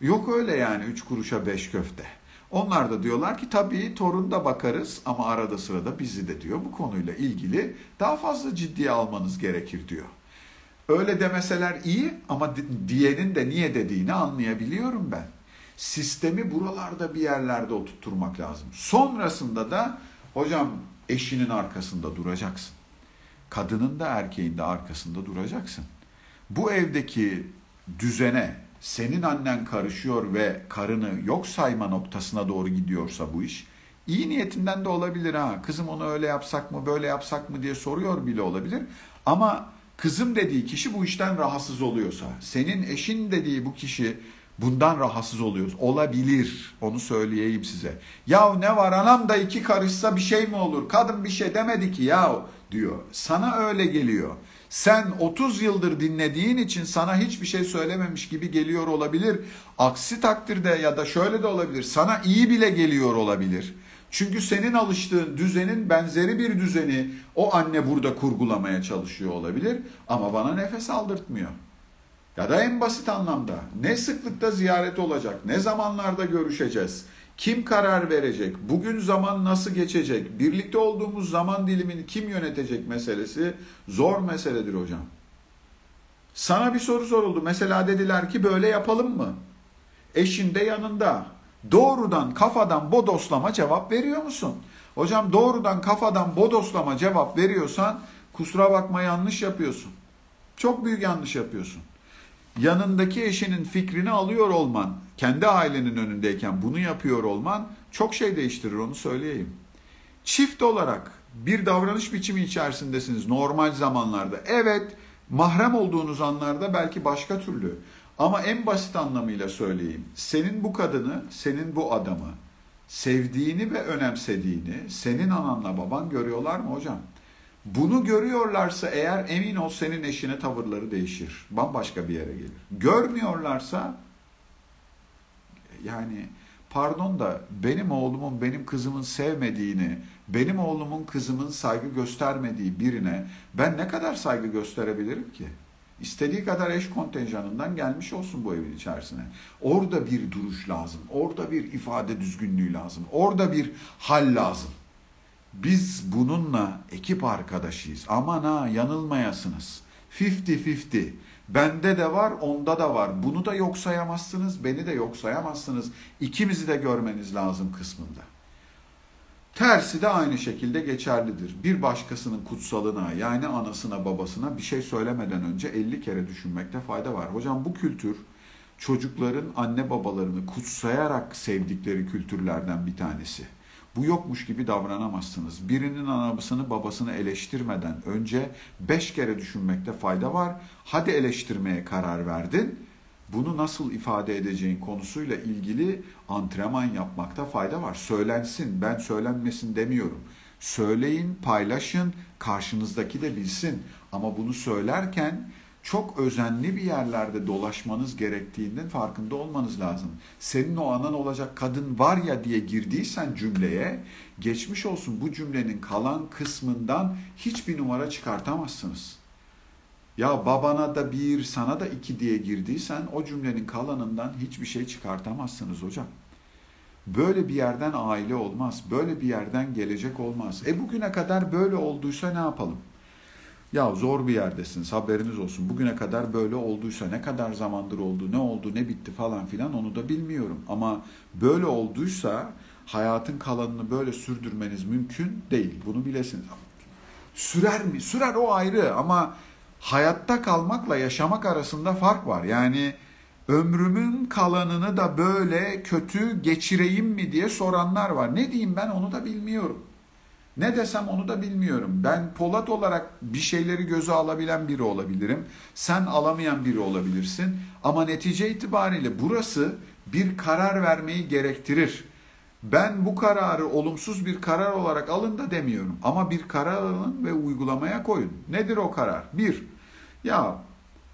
A: Yok öyle yani üç kuruşa beş köfte. Onlar da diyorlar ki tabii torun da bakarız ama arada sırada bizi de diyor bu konuyla ilgili daha fazla ciddiye almanız gerekir diyor. Öyle demeseler iyi ama diyenin de niye dediğini anlayabiliyorum ben. Sistemi buralarda bir yerlerde oturtturmak lazım. Sonrasında da hocam eşinin arkasında duracaksın kadının da erkeğin de arkasında duracaksın. Bu evdeki düzene senin annen karışıyor ve karını yok sayma noktasına doğru gidiyorsa bu iş, iyi niyetinden de olabilir ha. Kızım onu öyle yapsak mı, böyle yapsak mı diye soruyor bile olabilir. Ama kızım dediği kişi bu işten rahatsız oluyorsa, senin eşin dediği bu kişi bundan rahatsız oluyoruz. Olabilir. Onu söyleyeyim size. Ya ne var anam da iki karışsa bir şey mi olur? Kadın bir şey demedi ki ya diyor. Sana öyle geliyor. Sen 30 yıldır dinlediğin için sana hiçbir şey söylememiş gibi geliyor olabilir. Aksi takdirde ya da şöyle de olabilir. Sana iyi bile geliyor olabilir. Çünkü senin alıştığın düzenin benzeri bir düzeni o anne burada kurgulamaya çalışıyor olabilir ama bana nefes aldırtmıyor. Ya da en basit anlamda ne sıklıkta ziyaret olacak, ne zamanlarda görüşeceğiz, kim karar verecek, bugün zaman nasıl geçecek, birlikte olduğumuz zaman dilimini kim yönetecek meselesi zor meseledir hocam. Sana bir soru soruldu. Mesela dediler ki böyle yapalım mı? Eşin de yanında. Doğrudan kafadan bodoslama cevap veriyor musun? Hocam doğrudan kafadan bodoslama cevap veriyorsan kusura bakma yanlış yapıyorsun. Çok büyük yanlış yapıyorsun yanındaki eşinin fikrini alıyor olman, kendi ailenin önündeyken bunu yapıyor olman çok şey değiştirir onu söyleyeyim. Çift olarak bir davranış biçimi içerisindesiniz normal zamanlarda. Evet, mahrem olduğunuz anlarda belki başka türlü. Ama en basit anlamıyla söyleyeyim. Senin bu kadını, senin bu adamı sevdiğini ve önemsediğini senin ananla baban görüyorlar mı hocam? Bunu görüyorlarsa eğer emin ol senin eşine tavırları değişir. Bambaşka bir yere gelir. Görmüyorlarsa yani pardon da benim oğlumun benim kızımın sevmediğini, benim oğlumun kızımın saygı göstermediği birine ben ne kadar saygı gösterebilirim ki? İstediği kadar eş kontenjanından gelmiş olsun bu evin içerisine. Orada bir duruş lazım. Orada bir ifade düzgünlüğü lazım. Orada bir hal lazım. Biz bununla ekip arkadaşıyız. Aman ha yanılmayasınız. 50-50. Bende de var, onda da var. Bunu da yok sayamazsınız, beni de yok sayamazsınız. İkimizi de görmeniz lazım kısmında. Tersi de aynı şekilde geçerlidir. Bir başkasının kutsalına yani anasına babasına bir şey söylemeden önce 50 kere düşünmekte fayda var. Hocam bu kültür çocukların anne babalarını kutsayarak sevdikleri kültürlerden bir tanesi. Bu yokmuş gibi davranamazsınız. Birinin anasını babasını eleştirmeden önce beş kere düşünmekte fayda var. Hadi eleştirmeye karar verdin. Bunu nasıl ifade edeceğin konusuyla ilgili antrenman yapmakta fayda var. Söylensin, ben söylenmesin demiyorum. Söyleyin, paylaşın, karşınızdaki de bilsin. Ama bunu söylerken çok özenli bir yerlerde dolaşmanız gerektiğinden farkında olmanız lazım. Senin o anan olacak kadın var ya diye girdiysen cümleye geçmiş olsun bu cümlenin kalan kısmından hiçbir numara çıkartamazsınız. Ya babana da bir, sana da iki diye girdiysen o cümlenin kalanından hiçbir şey çıkartamazsınız hocam. Böyle bir yerden aile olmaz. Böyle bir yerden gelecek olmaz. E bugüne kadar böyle olduysa ne yapalım? Ya zor bir yerdesiniz haberiniz olsun. Bugüne kadar böyle olduysa ne kadar zamandır oldu, ne oldu, ne bitti falan filan onu da bilmiyorum. Ama böyle olduysa hayatın kalanını böyle sürdürmeniz mümkün değil. Bunu bilesiniz. Sürer mi? Sürer o ayrı ama hayatta kalmakla yaşamak arasında fark var. Yani ömrümün kalanını da böyle kötü geçireyim mi diye soranlar var. Ne diyeyim ben onu da bilmiyorum. Ne desem onu da bilmiyorum. Ben Polat olarak bir şeyleri göze alabilen biri olabilirim. Sen alamayan biri olabilirsin. Ama netice itibariyle burası bir karar vermeyi gerektirir. Ben bu kararı olumsuz bir karar olarak alın da demiyorum. Ama bir karar alın ve uygulamaya koyun. Nedir o karar? Bir, ya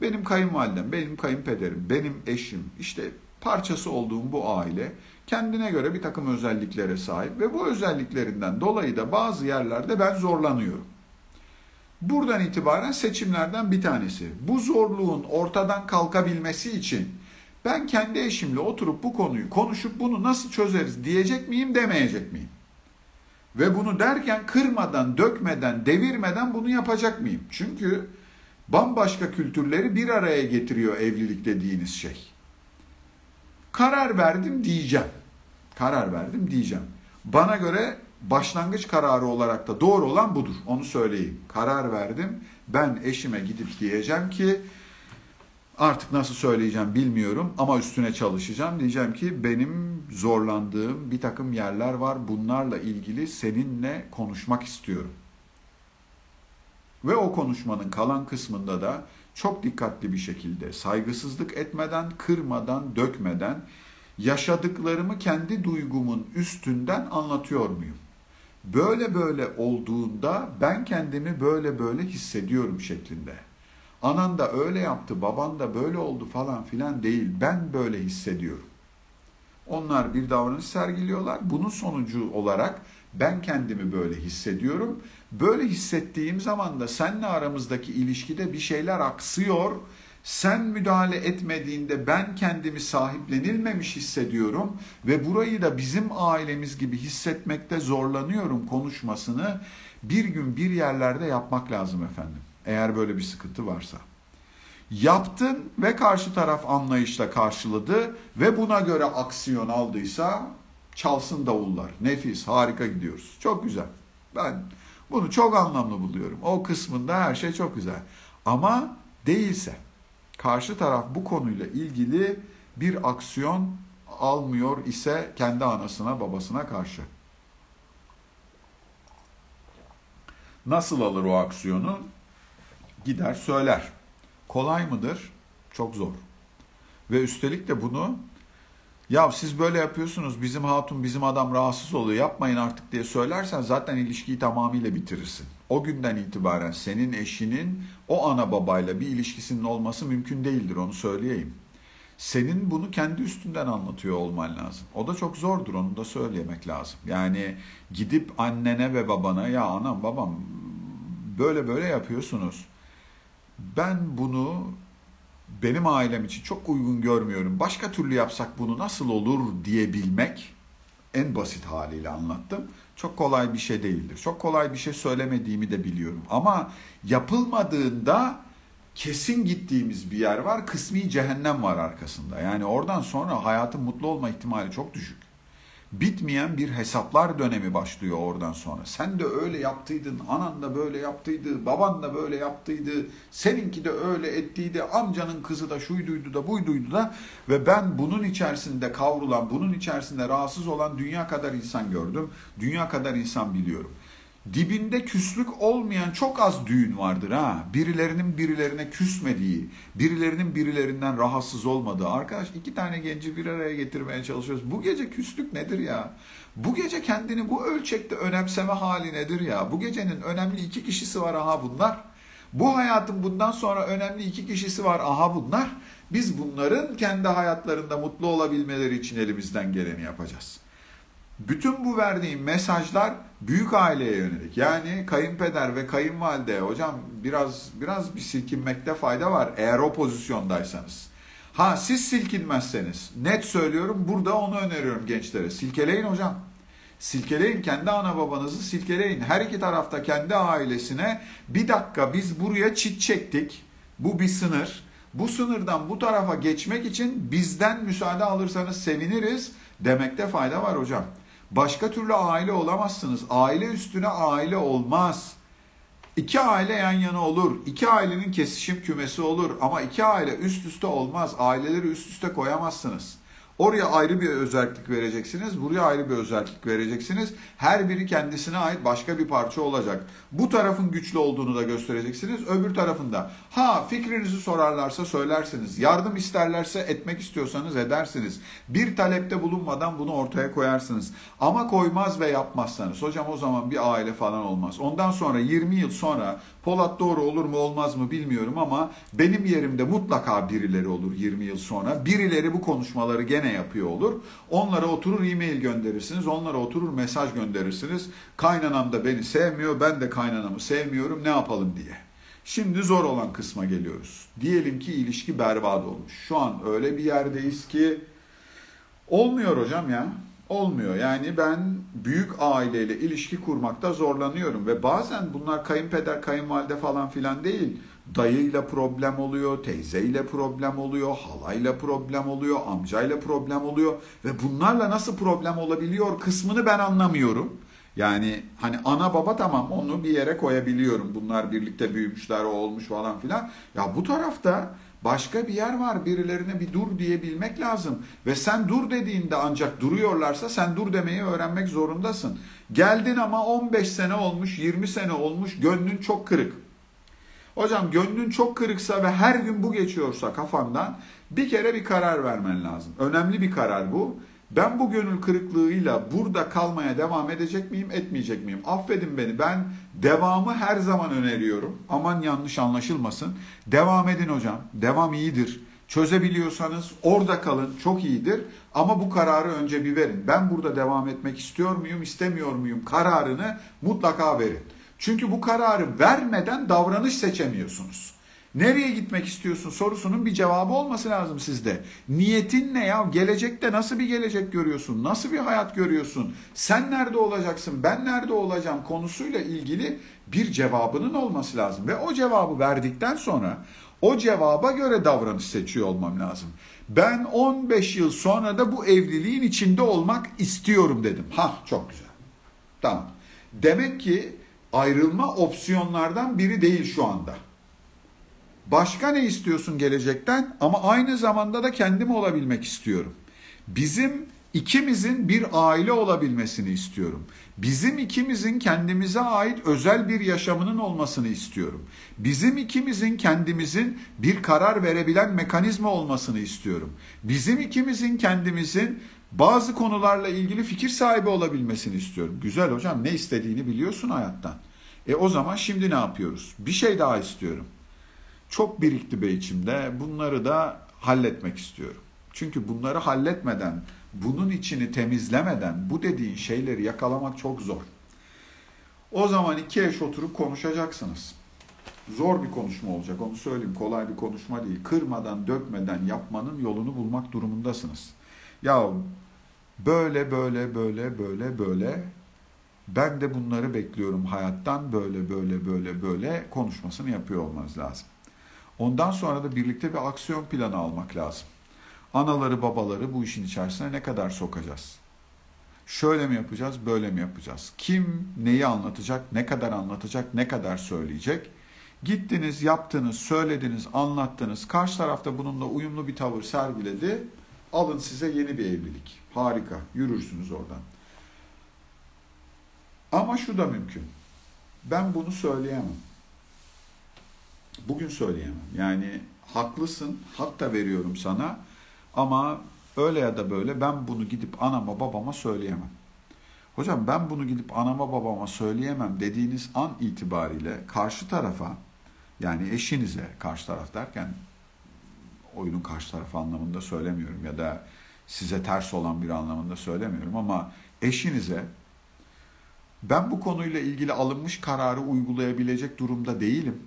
A: benim kayınvalidem, benim kayınpederim, benim eşim, işte parçası olduğum bu aile kendine göre bir takım özelliklere sahip ve bu özelliklerinden dolayı da bazı yerlerde ben zorlanıyorum. Buradan itibaren seçimlerden bir tanesi. Bu zorluğun ortadan kalkabilmesi için ben kendi eşimle oturup bu konuyu konuşup bunu nasıl çözeriz diyecek miyim demeyecek miyim? Ve bunu derken kırmadan, dökmeden, devirmeden bunu yapacak mıyım? Çünkü bambaşka kültürleri bir araya getiriyor evlilik dediğiniz şey. Karar verdim diyeceğim. Karar verdim diyeceğim. Bana göre başlangıç kararı olarak da doğru olan budur. Onu söyleyeyim. Karar verdim. Ben eşime gidip diyeceğim ki artık nasıl söyleyeceğim bilmiyorum ama üstüne çalışacağım. Diyeceğim ki benim zorlandığım bir takım yerler var. Bunlarla ilgili seninle konuşmak istiyorum. Ve o konuşmanın kalan kısmında da çok dikkatli bir şekilde saygısızlık etmeden, kırmadan, dökmeden yaşadıklarımı kendi duygumun üstünden anlatıyor muyum? Böyle böyle olduğunda ben kendimi böyle böyle hissediyorum şeklinde. Anan da öyle yaptı, baban da böyle oldu falan filan değil. Ben böyle hissediyorum. Onlar bir davranış sergiliyorlar. Bunun sonucu olarak ben kendimi böyle hissediyorum. Böyle hissettiğim zaman da seninle aramızdaki ilişkide bir şeyler aksıyor. Sen müdahale etmediğinde ben kendimi sahiplenilmemiş hissediyorum ve burayı da bizim ailemiz gibi hissetmekte zorlanıyorum konuşmasını bir gün bir yerlerde yapmak lazım efendim. Eğer böyle bir sıkıntı varsa. Yaptın ve karşı taraf anlayışla karşıladı ve buna göre aksiyon aldıysa çalsın davullar. Nefis, harika gidiyoruz. Çok güzel. Ben bunu çok anlamlı buluyorum. O kısmında her şey çok güzel. Ama değilse, karşı taraf bu konuyla ilgili bir aksiyon almıyor ise kendi anasına babasına karşı. Nasıl alır o aksiyonu? Gider söyler. Kolay mıdır? Çok zor. Ve üstelik de bunu ya siz böyle yapıyorsunuz bizim hatun bizim adam rahatsız oluyor yapmayın artık diye söylersen zaten ilişkiyi tamamıyla bitirirsin. O günden itibaren senin eşinin o ana babayla bir ilişkisinin olması mümkün değildir onu söyleyeyim. Senin bunu kendi üstünden anlatıyor olman lazım. O da çok zordur onu da söylemek lazım. Yani gidip annene ve babana ya anam babam böyle böyle yapıyorsunuz ben bunu benim ailem için çok uygun görmüyorum. Başka türlü yapsak bunu nasıl olur diyebilmek en basit haliyle anlattım. Çok kolay bir şey değildir. Çok kolay bir şey söylemediğimi de biliyorum. Ama yapılmadığında kesin gittiğimiz bir yer var. Kısmi cehennem var arkasında. Yani oradan sonra hayatın mutlu olma ihtimali çok düşük bitmeyen bir hesaplar dönemi başlıyor oradan sonra. Sen de öyle yaptıydın, anan da böyle yaptıydı, baban da böyle yaptıydı, seninki de öyle ettiydi, amcanın kızı da şuyduydu da buyduydu da ve ben bunun içerisinde kavrulan, bunun içerisinde rahatsız olan dünya kadar insan gördüm, dünya kadar insan biliyorum dibinde küslük olmayan çok az düğün vardır ha. Birilerinin birilerine küsmediği, birilerinin birilerinden rahatsız olmadığı. Arkadaş iki tane genci bir araya getirmeye çalışıyoruz. Bu gece küslük nedir ya? Bu gece kendini bu ölçekte önemseme hali nedir ya? Bu gecenin önemli iki kişisi var aha bunlar. Bu hayatın bundan sonra önemli iki kişisi var aha bunlar. Biz bunların kendi hayatlarında mutlu olabilmeleri için elimizden geleni yapacağız. Bütün bu verdiğim mesajlar büyük aileye yönelik. Yani kayınpeder ve kayınvalide hocam biraz biraz bir silkinmekte fayda var eğer o pozisyondaysanız. Ha siz silkinmezseniz net söylüyorum burada onu öneriyorum gençlere. Silkeleyin hocam. Silkeleyin kendi ana babanızı silkeleyin. Her iki tarafta kendi ailesine bir dakika biz buraya çit çektik. Bu bir sınır. Bu sınırdan bu tarafa geçmek için bizden müsaade alırsanız seviniriz demekte fayda var hocam. Başka türlü aile olamazsınız. Aile üstüne aile olmaz. İki aile yan yana olur. İki ailenin kesişim kümesi olur. Ama iki aile üst üste olmaz. Aileleri üst üste koyamazsınız. Oraya ayrı bir özellik vereceksiniz, buraya ayrı bir özellik vereceksiniz. Her biri kendisine ait başka bir parça olacak. Bu tarafın güçlü olduğunu da göstereceksiniz, öbür tarafında. Ha fikrinizi sorarlarsa söylersiniz, yardım isterlerse etmek istiyorsanız edersiniz. Bir talepte bulunmadan bunu ortaya koyarsınız. Ama koymaz ve yapmazsanız, hocam o zaman bir aile falan olmaz. Ondan sonra 20 yıl sonra Polat doğru olur mu olmaz mı bilmiyorum ama benim yerimde mutlaka birileri olur 20 yıl sonra. Birileri bu konuşmaları gene yapıyor olur. Onlara oturur e-mail gönderirsiniz. Onlara oturur mesaj gönderirsiniz. Kaynanam da beni sevmiyor. Ben de kaynanamı sevmiyorum. Ne yapalım diye. Şimdi zor olan kısma geliyoruz. Diyelim ki ilişki berbat olmuş. Şu an öyle bir yerdeyiz ki olmuyor hocam ya. Olmuyor. Yani ben büyük aileyle ilişki kurmakta zorlanıyorum ve bazen bunlar kayınpeder, kayınvalide falan filan değil. Dayıyla problem oluyor, teyzeyle problem oluyor, halayla problem oluyor, amcayla problem oluyor ve bunlarla nasıl problem olabiliyor kısmını ben anlamıyorum. Yani hani ana baba tamam onu bir yere koyabiliyorum. Bunlar birlikte büyümüşler, o olmuş falan filan. Ya bu tarafta Başka bir yer var. Birilerine bir dur diyebilmek lazım. Ve sen dur dediğinde ancak duruyorlarsa sen dur demeyi öğrenmek zorundasın. Geldin ama 15 sene olmuş, 20 sene olmuş, gönlün çok kırık. Hocam gönlün çok kırıksa ve her gün bu geçiyorsa kafandan bir kere bir karar vermen lazım. Önemli bir karar bu. Ben bu gönül kırıklığıyla burada kalmaya devam edecek miyim, etmeyecek miyim? Affedin beni. Ben devamı her zaman öneriyorum. Aman yanlış anlaşılmasın. Devam edin hocam. Devam iyidir. Çözebiliyorsanız orada kalın. Çok iyidir. Ama bu kararı önce bir verin. Ben burada devam etmek istiyor muyum, istemiyor muyum kararını mutlaka verin. Çünkü bu kararı vermeden davranış seçemiyorsunuz. Nereye gitmek istiyorsun sorusunun bir cevabı olması lazım sizde. Niyetin ne ya? Gelecekte nasıl bir gelecek görüyorsun? Nasıl bir hayat görüyorsun? Sen nerede olacaksın? Ben nerede olacağım? konusuyla ilgili bir cevabının olması lazım. Ve o cevabı verdikten sonra o cevaba göre davranış seçiyor olmam lazım. Ben 15 yıl sonra da bu evliliğin içinde olmak istiyorum dedim. Ha çok güzel. Tamam. Demek ki ayrılma opsiyonlardan biri değil şu anda. Başka ne istiyorsun gelecekten? Ama aynı zamanda da kendim olabilmek istiyorum. Bizim ikimizin bir aile olabilmesini istiyorum. Bizim ikimizin kendimize ait özel bir yaşamının olmasını istiyorum. Bizim ikimizin kendimizin bir karar verebilen mekanizma olmasını istiyorum. Bizim ikimizin kendimizin bazı konularla ilgili fikir sahibi olabilmesini istiyorum. Güzel hocam ne istediğini biliyorsun hayattan. E o zaman şimdi ne yapıyoruz? Bir şey daha istiyorum çok birikti be içimde. Bunları da halletmek istiyorum. Çünkü bunları halletmeden, bunun içini temizlemeden bu dediğin şeyleri yakalamak çok zor. O zaman iki eş oturup konuşacaksınız. Zor bir konuşma olacak onu söyleyeyim. Kolay bir konuşma değil. Kırmadan, dökmeden yapmanın yolunu bulmak durumundasınız. Ya böyle böyle böyle böyle böyle ben de bunları bekliyorum hayattan böyle böyle böyle böyle konuşmasını yapıyor olmanız lazım. Ondan sonra da birlikte bir aksiyon planı almak lazım. Anaları babaları bu işin içerisine ne kadar sokacağız? Şöyle mi yapacağız, böyle mi yapacağız? Kim neyi anlatacak, ne kadar anlatacak, ne kadar söyleyecek? Gittiniz, yaptınız, söylediniz, anlattınız. Karşı tarafta bununla uyumlu bir tavır sergiledi. Alın size yeni bir evlilik. Harika. Yürürsünüz oradan. Ama şu da mümkün. Ben bunu söyleyemem. Bugün söyleyemem. Yani haklısın, hak da veriyorum sana ama öyle ya da böyle ben bunu gidip anama babama söyleyemem. Hocam ben bunu gidip anama babama söyleyemem dediğiniz an itibariyle karşı tarafa yani eşinize karşı taraf derken oyunun karşı tarafı anlamında söylemiyorum ya da size ters olan bir anlamında söylemiyorum ama eşinize ben bu konuyla ilgili alınmış kararı uygulayabilecek durumda değilim.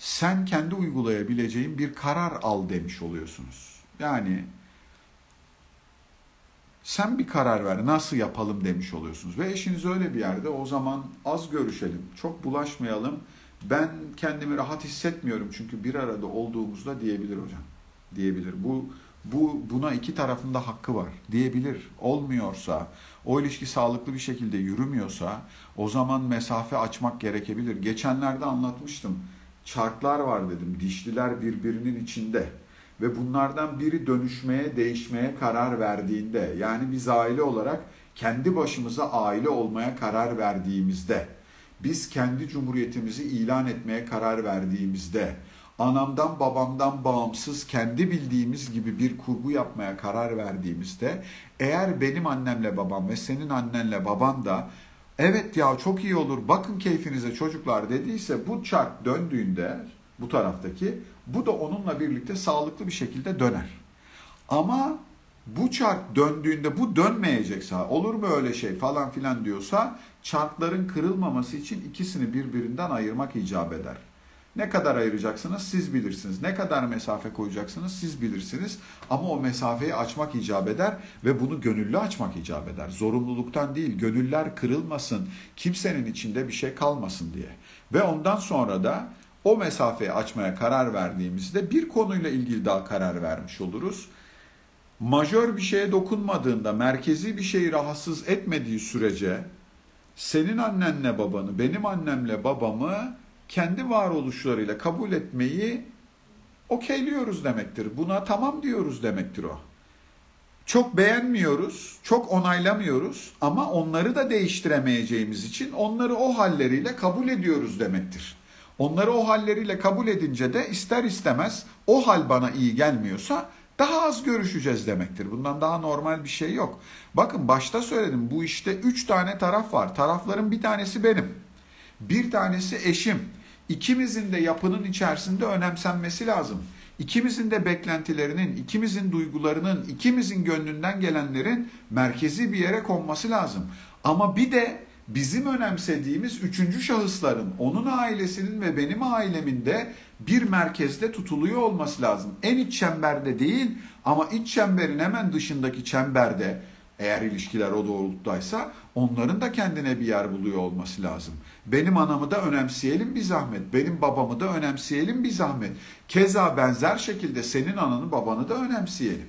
A: Sen kendi uygulayabileceğin bir karar al demiş oluyorsunuz. Yani sen bir karar ver nasıl yapalım demiş oluyorsunuz. Ve eşiniz öyle bir yerde o zaman az görüşelim, çok bulaşmayalım. Ben kendimi rahat hissetmiyorum çünkü bir arada olduğumuzda diyebilir hocam. Diyebilir. Bu bu buna iki tarafında hakkı var diyebilir. Olmuyorsa, o ilişki sağlıklı bir şekilde yürümüyorsa o zaman mesafe açmak gerekebilir. Geçenlerde anlatmıştım. Çarklar var dedim. Dişliler birbirinin içinde ve bunlardan biri dönüşmeye, değişmeye karar verdiğinde yani biz aile olarak kendi başımıza aile olmaya karar verdiğimizde biz kendi cumhuriyetimizi ilan etmeye karar verdiğimizde anamdan babamdan bağımsız kendi bildiğimiz gibi bir kurgu yapmaya karar verdiğimizde eğer benim annemle babam ve senin annenle baban da evet ya çok iyi olur bakın keyfinize çocuklar dediyse bu çark döndüğünde bu taraftaki bu da onunla birlikte sağlıklı bir şekilde döner. Ama bu çark döndüğünde bu dönmeyecekse olur mu öyle şey falan filan diyorsa çarkların kırılmaması için ikisini birbirinden ayırmak icap eder. Ne kadar ayıracaksınız siz bilirsiniz. Ne kadar mesafe koyacaksınız siz bilirsiniz. Ama o mesafeyi açmak icap eder ve bunu gönüllü açmak icap eder. Zorunluluktan değil, gönüller kırılmasın, kimsenin içinde bir şey kalmasın diye. Ve ondan sonra da o mesafeyi açmaya karar verdiğimizde bir konuyla ilgili daha karar vermiş oluruz. Majör bir şeye dokunmadığında, merkezi bir şeyi rahatsız etmediği sürece senin annenle babanı, benim annemle babamı kendi varoluşlarıyla kabul etmeyi okeyliyoruz demektir. Buna tamam diyoruz demektir o. Çok beğenmiyoruz, çok onaylamıyoruz ama onları da değiştiremeyeceğimiz için onları o halleriyle kabul ediyoruz demektir. Onları o halleriyle kabul edince de ister istemez o hal bana iyi gelmiyorsa daha az görüşeceğiz demektir. Bundan daha normal bir şey yok. Bakın başta söyledim bu işte üç tane taraf var. Tarafların bir tanesi benim. Bir tanesi eşim. İkimizin de yapının içerisinde önemsenmesi lazım. İkimizin de beklentilerinin, ikimizin duygularının, ikimizin gönlünden gelenlerin merkezi bir yere konması lazım. Ama bir de bizim önemsediğimiz üçüncü şahısların, onun ailesinin ve benim ailemin de bir merkezde tutuluyor olması lazım. En iç çemberde değil ama iç çemberin hemen dışındaki çemberde eğer ilişkiler o doğrultudaysa onların da kendine bir yer buluyor olması lazım. Benim anamı da önemseyelim bir zahmet. Benim babamı da önemseyelim bir zahmet. Keza benzer şekilde senin ananı babanı da önemseyelim.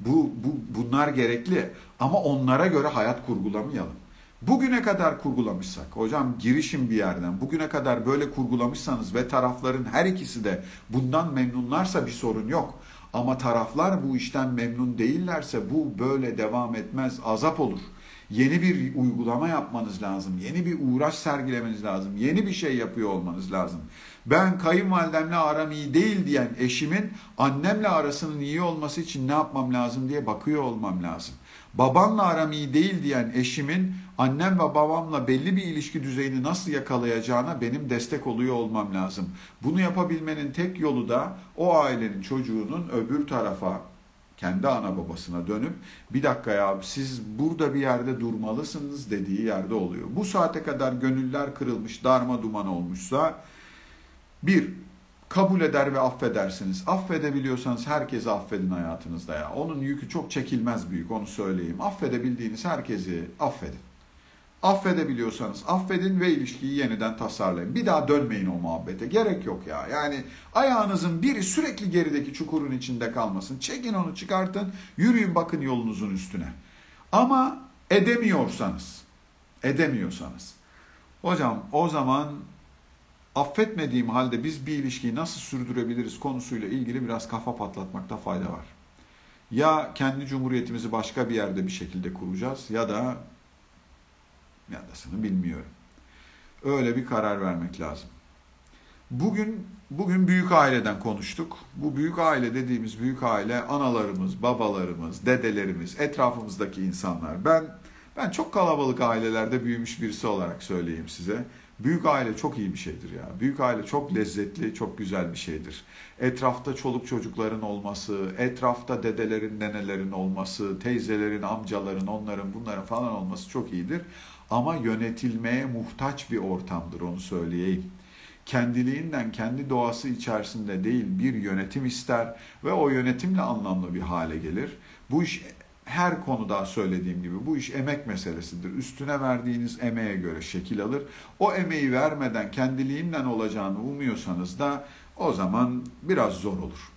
A: Bu, bu bunlar gerekli ama onlara göre hayat kurgulamayalım. Bugüne kadar kurgulamışsak, hocam girişim bir yerden, bugüne kadar böyle kurgulamışsanız ve tarafların her ikisi de bundan memnunlarsa bir sorun yok. Ama taraflar bu işten memnun değillerse bu böyle devam etmez, azap olur. Yeni bir uygulama yapmanız lazım. Yeni bir uğraş sergilemeniz lazım. Yeni bir şey yapıyor olmanız lazım. Ben kayınvalidemle aram iyi değil diyen eşimin annemle arasının iyi olması için ne yapmam lazım diye bakıyor olmam lazım. Babanla aram iyi değil diyen eşimin annem ve babamla belli bir ilişki düzeyini nasıl yakalayacağına benim destek oluyor olmam lazım. Bunu yapabilmenin tek yolu da o ailenin çocuğunun öbür tarafa kendi ana babasına dönüp bir dakika ya siz burada bir yerde durmalısınız dediği yerde oluyor. Bu saate kadar gönüller kırılmış, darma duman olmuşsa Bir, kabul eder ve affedersiniz. Affedebiliyorsanız herkesi affedin hayatınızda ya. Onun yükü çok çekilmez büyük onu söyleyeyim. Affedebildiğiniz herkesi affedin. Affedebiliyorsanız affedin ve ilişkiyi yeniden tasarlayın. Bir daha dönmeyin o muhabbete. Gerek yok ya. Yani ayağınızın biri sürekli gerideki çukurun içinde kalmasın. Çekin onu çıkartın. Yürüyün bakın yolunuzun üstüne. Ama edemiyorsanız, edemiyorsanız. Hocam o zaman affetmediğim halde biz bir ilişkiyi nasıl sürdürebiliriz konusuyla ilgili biraz kafa patlatmakta fayda var. Ya kendi cumhuriyetimizi başka bir yerde bir şekilde kuracağız ya da yadasını bilmiyorum. Öyle bir karar vermek lazım. Bugün bugün büyük aileden konuştuk. Bu büyük aile dediğimiz büyük aile analarımız, babalarımız, dedelerimiz, etrafımızdaki insanlar. Ben ben çok kalabalık ailelerde büyümüş birisi olarak söyleyeyim size. Büyük aile çok iyi bir şeydir ya. Büyük aile çok lezzetli, çok güzel bir şeydir. Etrafta çoluk çocukların olması, etrafta dedelerin, nenelerin olması, teyzelerin, amcaların, onların, bunların falan olması çok iyidir. Ama yönetilmeye muhtaç bir ortamdır onu söyleyeyim. Kendiliğinden, kendi doğası içerisinde değil bir yönetim ister ve o yönetimle anlamlı bir hale gelir. Bu iş her konuda söylediğim gibi bu iş emek meselesidir. Üstüne verdiğiniz emeğe göre şekil alır. O emeği vermeden kendiliğinden olacağını umuyorsanız da o zaman biraz zor olur.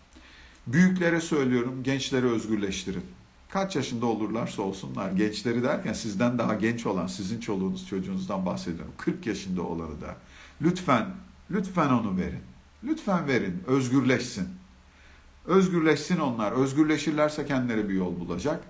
A: Büyüklere söylüyorum, gençleri özgürleştirin. Kaç yaşında olurlarsa olsunlar, gençleri derken sizden daha genç olan, sizin çoluğunuz çocuğunuzdan bahsediyorum. 40 yaşında olanı da. Lütfen, lütfen onu verin. Lütfen verin, özgürleşsin. Özgürleşsin onlar. Özgürleşirlerse kendileri bir yol bulacak.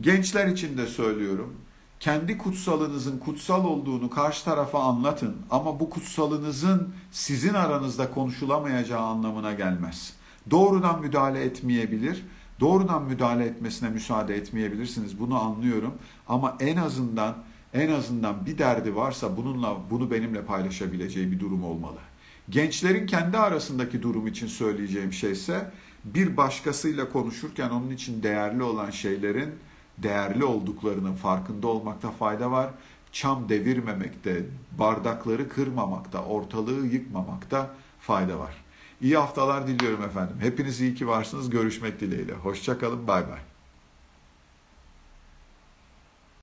A: Gençler için de söylüyorum. Kendi kutsalınızın kutsal olduğunu karşı tarafa anlatın ama bu kutsalınızın sizin aranızda konuşulamayacağı anlamına gelmez. Doğrudan müdahale etmeyebilir. Doğrudan müdahale etmesine müsaade etmeyebilirsiniz. Bunu anlıyorum ama en azından en azından bir derdi varsa bununla bunu benimle paylaşabileceği bir durum olmalı. Gençlerin kendi arasındaki durum için söyleyeceğim şey ise bir başkasıyla konuşurken onun için değerli olan şeylerin değerli olduklarının farkında olmakta fayda var. Çam devirmemekte, bardakları kırmamakta, ortalığı yıkmamakta fayda var. İyi haftalar diliyorum efendim. Hepiniz iyi ki varsınız. Görüşmek dileğiyle. Hoşçakalın. Bay bay.